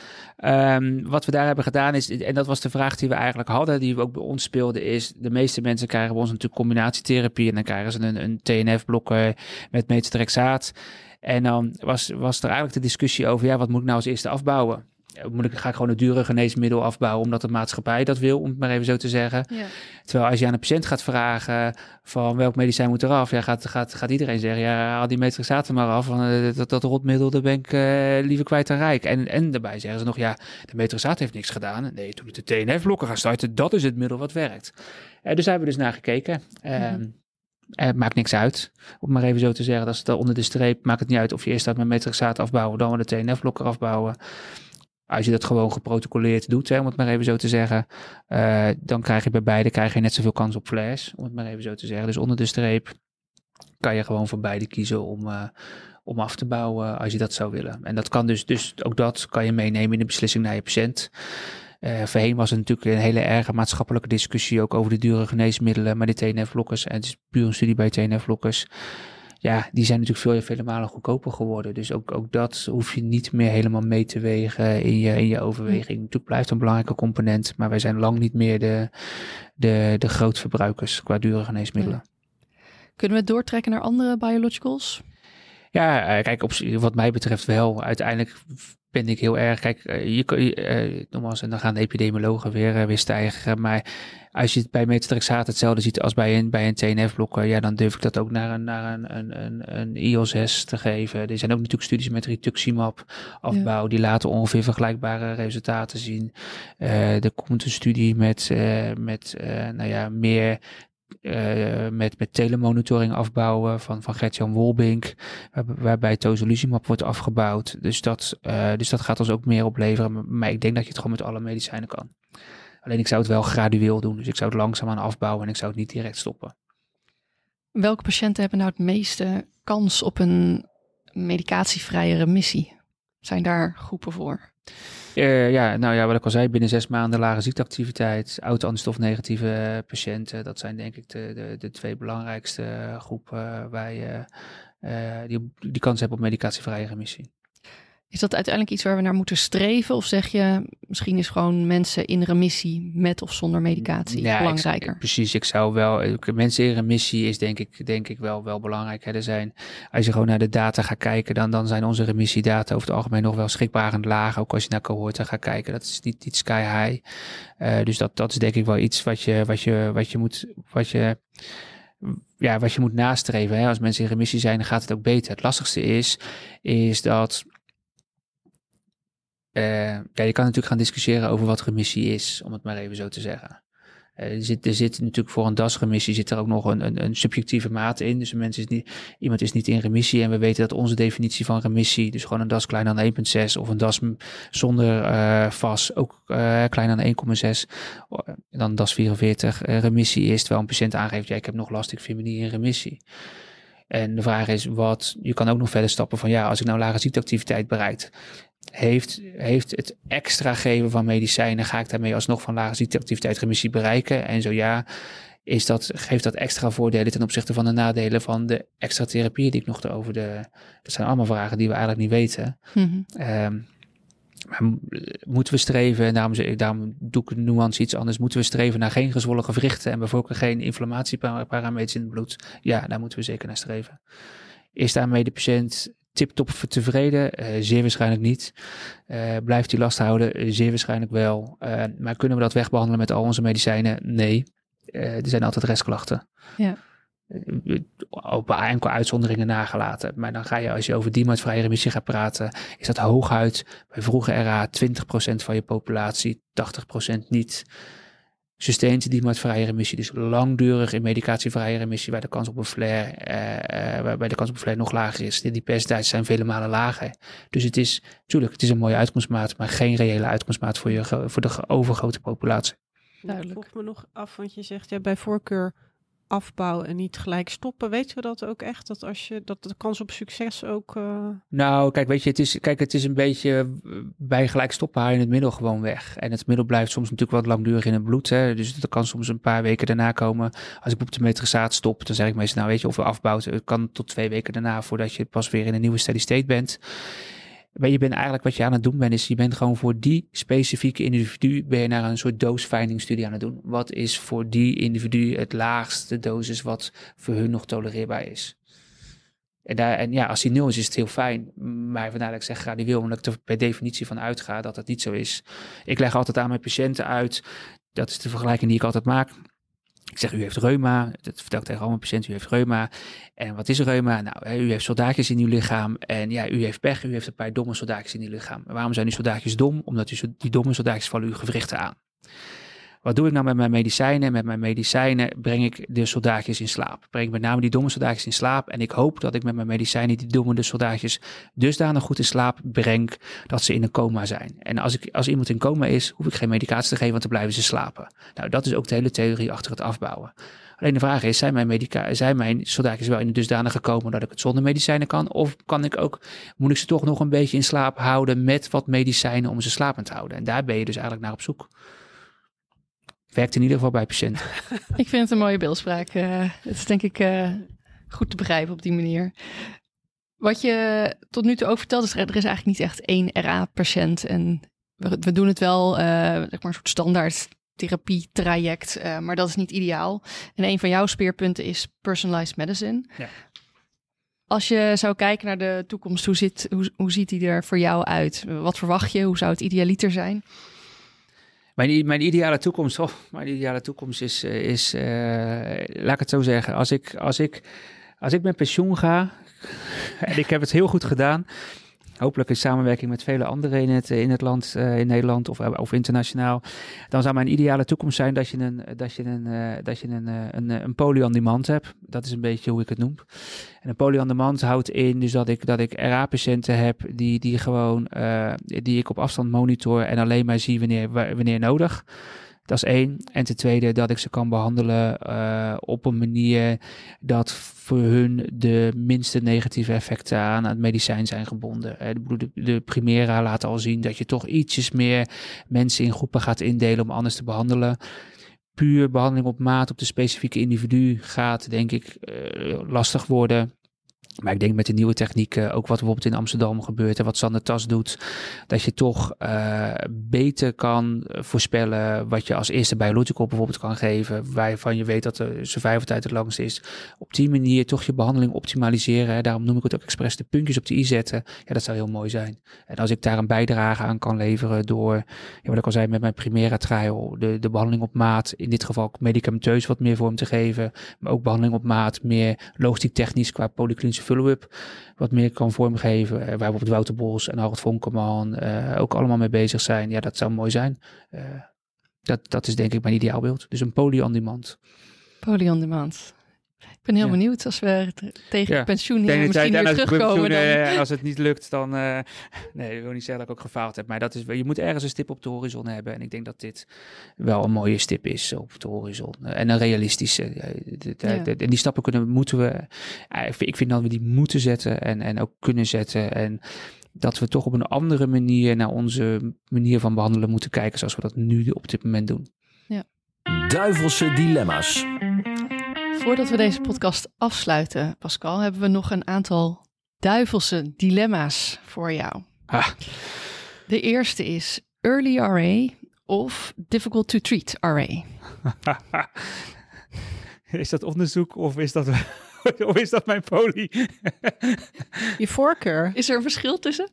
Um, wat we daar hebben gedaan is, en dat was de vraag die we eigenlijk hadden, die we ook bij ons speelden, is de meeste mensen krijgen bij ons natuurlijk combinatietherapie en dan krijgen ze een, een TNF-blokker met metotrexaat. En dan was, was er eigenlijk de discussie over, ja, wat moet ik nou als eerste afbouwen? Moet ik, ga ik gewoon een dure geneesmiddel afbouwen omdat de maatschappij dat wil, om het maar even zo te zeggen. Ja. Terwijl als je aan een patiënt gaat vragen van welk medicijn moet eraf, ja, gaat, gaat, gaat iedereen zeggen, ja, haal die metrixaten maar af, van uh, dat, dat rotmiddel, daar ben ik uh, liever kwijt dan rijk. En, en daarbij zeggen ze nog, ja, de metrixaat heeft niks gedaan. Nee, toen ik de TNF-blokken gaan starten, dat is het middel wat werkt. Uh, dus daar hebben we dus naar gekeken. Mm. Het maakt niks uit, om maar even zo te zeggen. Dat is onder de streep, maakt het niet uit of je eerst uit met metrixaat afbouwen, dan we de TNF-blokker afbouwen. Als je dat gewoon geprotocoleerd doet, hè, om het maar even zo te zeggen, uh, dan krijg je bij beide krijg je net zoveel kans op flash, om het maar even zo te zeggen. Dus onder de streep kan je gewoon voor beide kiezen om, uh, om af te bouwen als je dat zou willen. En dat kan dus, dus ook dat kan je meenemen in de beslissing naar je patiënt. Uh, voorheen was het natuurlijk een hele erge maatschappelijke discussie ook over de dure geneesmiddelen, maar die TNF-blokkers, en het is puur een studie bij TNF-blokkers ja, die zijn natuurlijk veel, vele malen goedkoper geworden. Dus ook, ook dat hoef je niet meer helemaal mee te wegen in je, in je overweging. Natuurlijk blijft een belangrijke component, maar wij zijn lang niet meer de, de, de grootverbruikers qua dure geneesmiddelen. Kunnen we het doortrekken naar andere biologicals? Ja, eh, kijk, op, wat mij betreft wel. Uiteindelijk ben ik heel erg. Kijk, eh, je, uh, nogmaals, en dan gaan de epidemiologen weer, weer stijgen. Maar als je het bij metatrexaat hetzelfde ziet als bij een, bij een TNF-blokker, ja, dan durf ik dat ook naar een, naar een, een, een, een IL-6 te geven. Er zijn ook natuurlijk studies met rituximab afbouw, die laten ongeveer vergelijkbare resultaten zien. Uh, er komt een studie met, uh, met uh, nou ja, meer uh, met, met telemonitoring afbouwen van, van Gert-Jan Wolbink, waar, waarbij tozolizumab wordt afgebouwd. Dus dat, uh, dus dat gaat ons ook meer opleveren. Maar ik denk dat je het gewoon met alle medicijnen kan. Alleen ik zou het wel gradueel doen. Dus ik zou het langzaam aan afbouwen en ik zou het niet direct stoppen. Welke patiënten hebben nou het meeste kans op een medicatievrije remissie? Zijn daar groepen voor? Uh, ja, nou ja, wat ik al zei, binnen zes maanden lage ziekteactiviteit, auto-antistofnegatieve patiënten. Dat zijn denk ik de, de, de twee belangrijkste groepen waar je uh, die, die kans hebben op medicatievrije remissie. Is dat uiteindelijk iets waar we naar moeten streven? Of zeg je, misschien is gewoon mensen in remissie met of zonder medicatie ja, belangrijker? Ik, precies, ik zou wel, mensen in remissie is denk ik, denk ik wel, wel belangrijk. Hè. Er zijn, als je gewoon naar de data gaat kijken, dan, dan zijn onze remissiedata over het algemeen nog wel schrikbarend laag. Ook als je naar cohorten gaat kijken, dat is niet, niet sky high. Uh, dus dat, dat is denk ik wel iets wat je, wat je, wat je moet, wat je ja, wat je moet nastreven. Hè. Als mensen in remissie zijn, dan gaat het ook beter. Het lastigste is, is dat uh, ja, je kan natuurlijk gaan discussiëren over wat remissie is, om het maar even zo te zeggen. Uh, er, zit, er zit natuurlijk voor een DAS-remissie zit er ook nog een, een, een subjectieve mate in. Dus is niet, iemand is niet in remissie en we weten dat onze definitie van remissie, dus gewoon een DAS kleiner dan 1,6 of een DAS zonder uh, ook kleiner dan 1,6, dan DAS 44 remissie is, terwijl een patiënt aangeeft, ja ik heb nog last, ik vind me niet in remissie. En de vraag is wat, je kan ook nog verder stappen van ja, als ik nou lage ziekteactiviteit bereid, heeft, heeft het extra geven van medicijnen, ga ik daarmee alsnog van lage ziekteactiviteit remissie bereiken? En zo ja, is dat, geeft dat extra voordelen ten opzichte van de nadelen van de extra therapie die ik nog over de. Dat zijn allemaal vragen die we eigenlijk niet weten. Mm -hmm. um, maar moeten we streven, en daarom, daarom doe ik de nuance iets anders, moeten we streven naar geen gezwollen gewrichten en bijvoorbeeld geen inflammatieparameters in het bloed? Ja, daar moeten we zeker naar streven. Is daarmee de patiënt tip-top tevreden? Uh, zeer waarschijnlijk niet. Uh, blijft hij last houden? Zeer waarschijnlijk wel. maar kunnen we dat wegbehandelen met al onze medicijnen? Nee. er zijn altijd restklachten. Ja. Op enkel uitzonderingen nagelaten. Maar dan ga je, als je over diemoutvrije remissie gaat praten, is dat hooguit bij vroege RA 20% van je populatie, 80% niet sustained diemoutvrije remissie, dus langdurig in medicatievrije remissie, waar de kans op een flare, uh, waarbij de kans op een flare nog lager is. Die percentages zijn vele malen lager. Dus het is, natuurlijk, het is een mooie uitkomstmaat, maar geen reële uitkomstmaat voor, je, voor de overgrote populatie. Duidelijk. Ik vroeg me nog af, want je zegt ja, bij voorkeur afbouwen en niet gelijk stoppen. Weten we dat ook echt? Dat als je dat de kans op succes ook. Uh... Nou, kijk, weet je, het is, kijk, het is een beetje bij gelijk stoppen haal je het middel gewoon weg. En het middel blijft soms natuurlijk wat langdurig in het bloed. Hè? Dus dat kan soms een paar weken daarna komen. Als ik op de metrisaat stop, dan zeg ik meestal, nou weet je, of we afbouwt, het kan tot twee weken daarna voordat je pas weer in een nieuwe steady state bent. Je bent eigenlijk wat je aan het doen bent, is je bent gewoon voor die specifieke individu ben je naar een soort dose-finding studie aan het doen. Wat is voor die individu het laagste dosis wat voor hun nog tolereerbaar is? En, daar, en ja, als die nul is, is het heel fijn. Maar vandaar dat ik zeg gradueel, omdat ik er per definitie van uitga dat dat niet zo is. Ik leg altijd aan mijn patiënten uit, dat is de vergelijking die ik altijd maak. Ik zeg, u heeft reuma. Dat vertel ik tegen al mijn patiënten. U heeft reuma. En wat is reuma? Nou, u heeft soldaatjes in uw lichaam. En ja, u heeft pech. U heeft een paar domme soldaatjes in uw lichaam. En waarom zijn die soldaatjes dom? Omdat die domme soldaatjes vallen uw gewrichten aan. Wat doe ik nou met mijn medicijnen? Met mijn medicijnen breng ik de soldaatjes in slaap. Breng ik met name die domme soldaatjes in slaap. En ik hoop dat ik met mijn medicijnen die domme soldaatjes dusdanig goed in slaap breng dat ze in een coma zijn. En als, ik, als iemand in coma is, hoef ik geen medicatie te geven, want dan blijven ze slapen. Nou, dat is ook de hele theorie achter het afbouwen. Alleen de vraag is, zijn mijn, medica zijn mijn soldaatjes wel in de dusdanig gekomen dat ik het zonder medicijnen kan? Of kan ik ook, moet ik ze toch nog een beetje in slaap houden met wat medicijnen om ze slapend te houden? En daar ben je dus eigenlijk naar op zoek werkt in ieder geval bij patiënten. ik vind het een mooie beeldspraak. Uh, het is denk ik uh, goed te begrijpen op die manier. Wat je tot nu toe ook vertelt, is er is eigenlijk niet echt één RA-patiënt. En we, we doen het wel, eh, zeg maar een soort standaard therapietraject, eh, maar dat is niet ideaal. En een van jouw speerpunten is personalized medicine. Ja. Als je zou kijken naar de toekomst, hoe, zit, hoe, hoe ziet die er voor jou uit? Wat verwacht je? Hoe zou het idealiter zijn? Mijn, mijn ideale toekomst, oh, mijn ideale toekomst is, eh, is eh, laat ik het zo zeggen, als ik, als ik, als ik met pensioen ga, en ik heb het heel goed gedaan, hopelijk in samenwerking met vele anderen in het, in het land, eh, in Nederland of, of internationaal, dan zou mijn ideale toekomst zijn dat je een, dat je een, eh, dat je een, eh, een, eh, een poly on demand hebt. Dat is een beetje hoe ik het noem. En een poly on demand houdt in dus dat ik, dat ik RA-patiënten heb die, die gewoon, eh, die ik op afstand monitor en alleen maar zie wanneer, wa- wanneer nodig. Dat is één. En ten tweede dat ik ze kan behandelen eh, op een manier dat voor hun de minste negatieve effecten aan het medicijn zijn gebonden. Eh, de, de, Primera laat al zien dat je toch ietsjes meer mensen in groepen gaat indelen om anders te behandelen. Puur behandeling op maat op de specifieke individu gaat, denk ik, eh, lastig worden. Maar ik denk met de nieuwe technieken, ook wat bijvoorbeeld in Amsterdam gebeurt en wat Sander Tas doet, dat je toch eh, beter kan voorspellen wat je als eerste biological bijvoorbeeld kan geven, waarvan je weet dat de survival-tijd het langst is. Op die manier toch je behandeling optimaliseren. Hè. Daarom noem ik het ook expres de puntjes op de i zetten. Ja, dat zou heel mooi zijn. En als ik daar een bijdrage aan kan leveren door, ja, wat ik al zei met mijn Primera trial, de, de behandeling op maat, in dit geval medicamenteus wat meer vorm te geven, maar ook behandeling op maat, meer logistiek technisch qua polyklinische follow-up, wat meer kan vormgeven. Eh, waar bijvoorbeeld Wouter Bos en Harold Vonkerman eh, ook allemaal mee bezig zijn. Ja, dat zou mooi zijn. Eh, dat, dat is denk ik mijn ideaalbeeld. Dus een poly on demand. Poly on demand. Ik ben heel Ja. benieuwd als we tegen Ja. pensioen hier misschien weer terugkomen. pensioen, Dan... eh, als het niet lukt, dan... eh, nee, ik wil niet zeggen dat ik ook gefaald heb. Maar dat is, je moet ergens een stip op de horizon hebben. En ik denk dat dit wel een mooie stip is op de horizon. Eh, En een realistische. Ja. En die stappen kunnen, moeten we... ik vind- Ik vind dat we die moeten zetten en, en ook kunnen zetten. En dat we toch op een andere manier naar onze manier van behandelen moeten kijken. Zoals we dat nu op dit moment doen. Duivelse dilemma's. Voordat we deze podcast afsluiten, Pascal, hebben we nog een aantal duivelse dilemma's voor jou. Ah. De eerste is early RA of difficult to treat RA. is dat onderzoek of is dat, of is dat mijn poli? Je voorkeur. Is er een verschil tussen?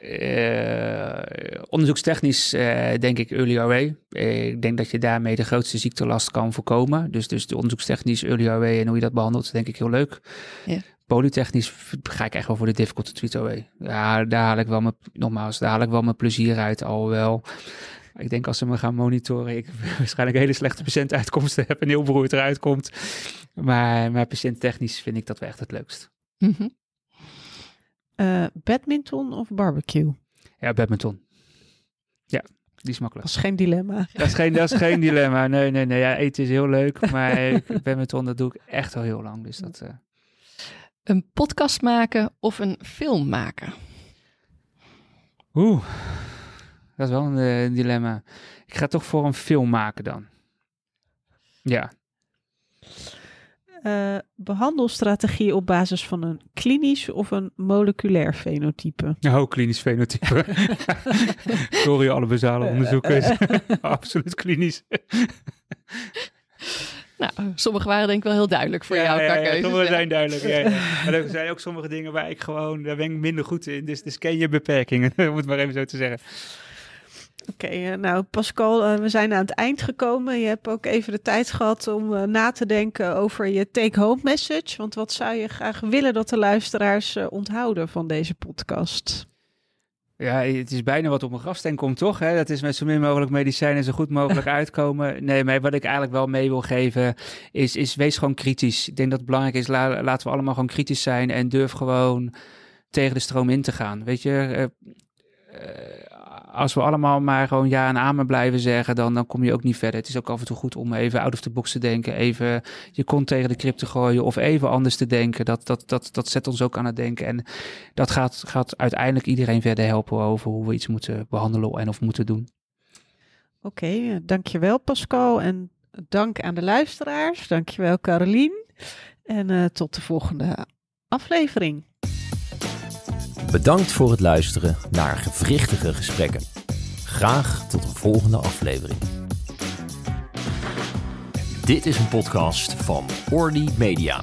Eh, onderzoekstechnisch eh, denk ik early RA. Eh, ik denk dat je daarmee de grootste ziektelast kan voorkomen. Dus, dus de onderzoekstechnisch early RA en hoe je dat behandelt, is denk ik heel leuk. Ja. Polytechnisch ga ik echt wel voor de difficult to treat RA. Ja, daar haal ik wel mijn, nogmaals, daar haal ik wel mijn plezier uit, alhoewel... Ik denk als ze me gaan monitoren, ik waarschijnlijk hele slechte patiëntuitkomsten heb en heel beroerd eruit komt. Maar, maar patiënttechnisch vind ik dat wel echt het leukst. Mhm. Eh, badminton of barbecue? Ja, badminton. Ja, die is makkelijk. Dat is geen dilemma. Dat is geen, dat is geen dilemma. Nee, nee, nee. Ja, eten is heel leuk. Maar ik ben met dat doe ik echt al heel lang. Dus dat... eh, Een podcast maken of een film maken? Oeh, dat is wel een eh, dilemma. Ik ga toch voor een film maken dan. Ja. Eh, behandelstrategie op basis van een klinisch of een moleculair fenotype? Oh, klinisch fenotype. Sorry, alle basale onderzoekers. Absoluut klinisch. Nou, sommige waren denk ik wel heel duidelijk voor jou. qua keuzes, sommige ja. zijn duidelijk. Ja, ja. Maar er zijn ook sommige dingen waar ik gewoon, daar ben ik minder goed in. Dus, dus ken je beperkingen, om het maar even zo te zeggen. Oké, eh, nou Pascal, eh, we zijn aan het eind gekomen. Je hebt ook even de tijd gehad om eh, na te denken over je take-home message. Want wat zou je graag willen dat de luisteraars onthouden van deze podcast? Ja, het is bijna wat op mijn grafsteen komt, toch? Hè? Dat is met zo min mogelijk medicijnen zo goed mogelijk uitkomen. Nee, maar wat ik eigenlijk wel mee wil geven, is, is wees gewoon kritisch. Ik denk dat het belangrijk is, la- laten we allemaal gewoon kritisch zijn en durf gewoon tegen de stroom in te gaan. Weet je, als we allemaal maar gewoon ja en amen blijven zeggen, dan, dan kom je ook niet verder. Het is ook af en toe goed om even out of the box te denken, even je kont tegen de krip te gooien of even anders te denken. Dat, dat, dat, dat zet ons ook aan het denken. En dat gaat, gaat uiteindelijk iedereen verder helpen over hoe we iets moeten behandelen en of moeten doen. Oké, dankjewel Pascal en dank aan de luisteraars. Dankjewel Carolien. En eh, tot de volgende aflevering. Bedankt voor het luisteren naar gewrichtige gesprekken. Graag tot een volgende aflevering. Dit is een podcast van Orly Media.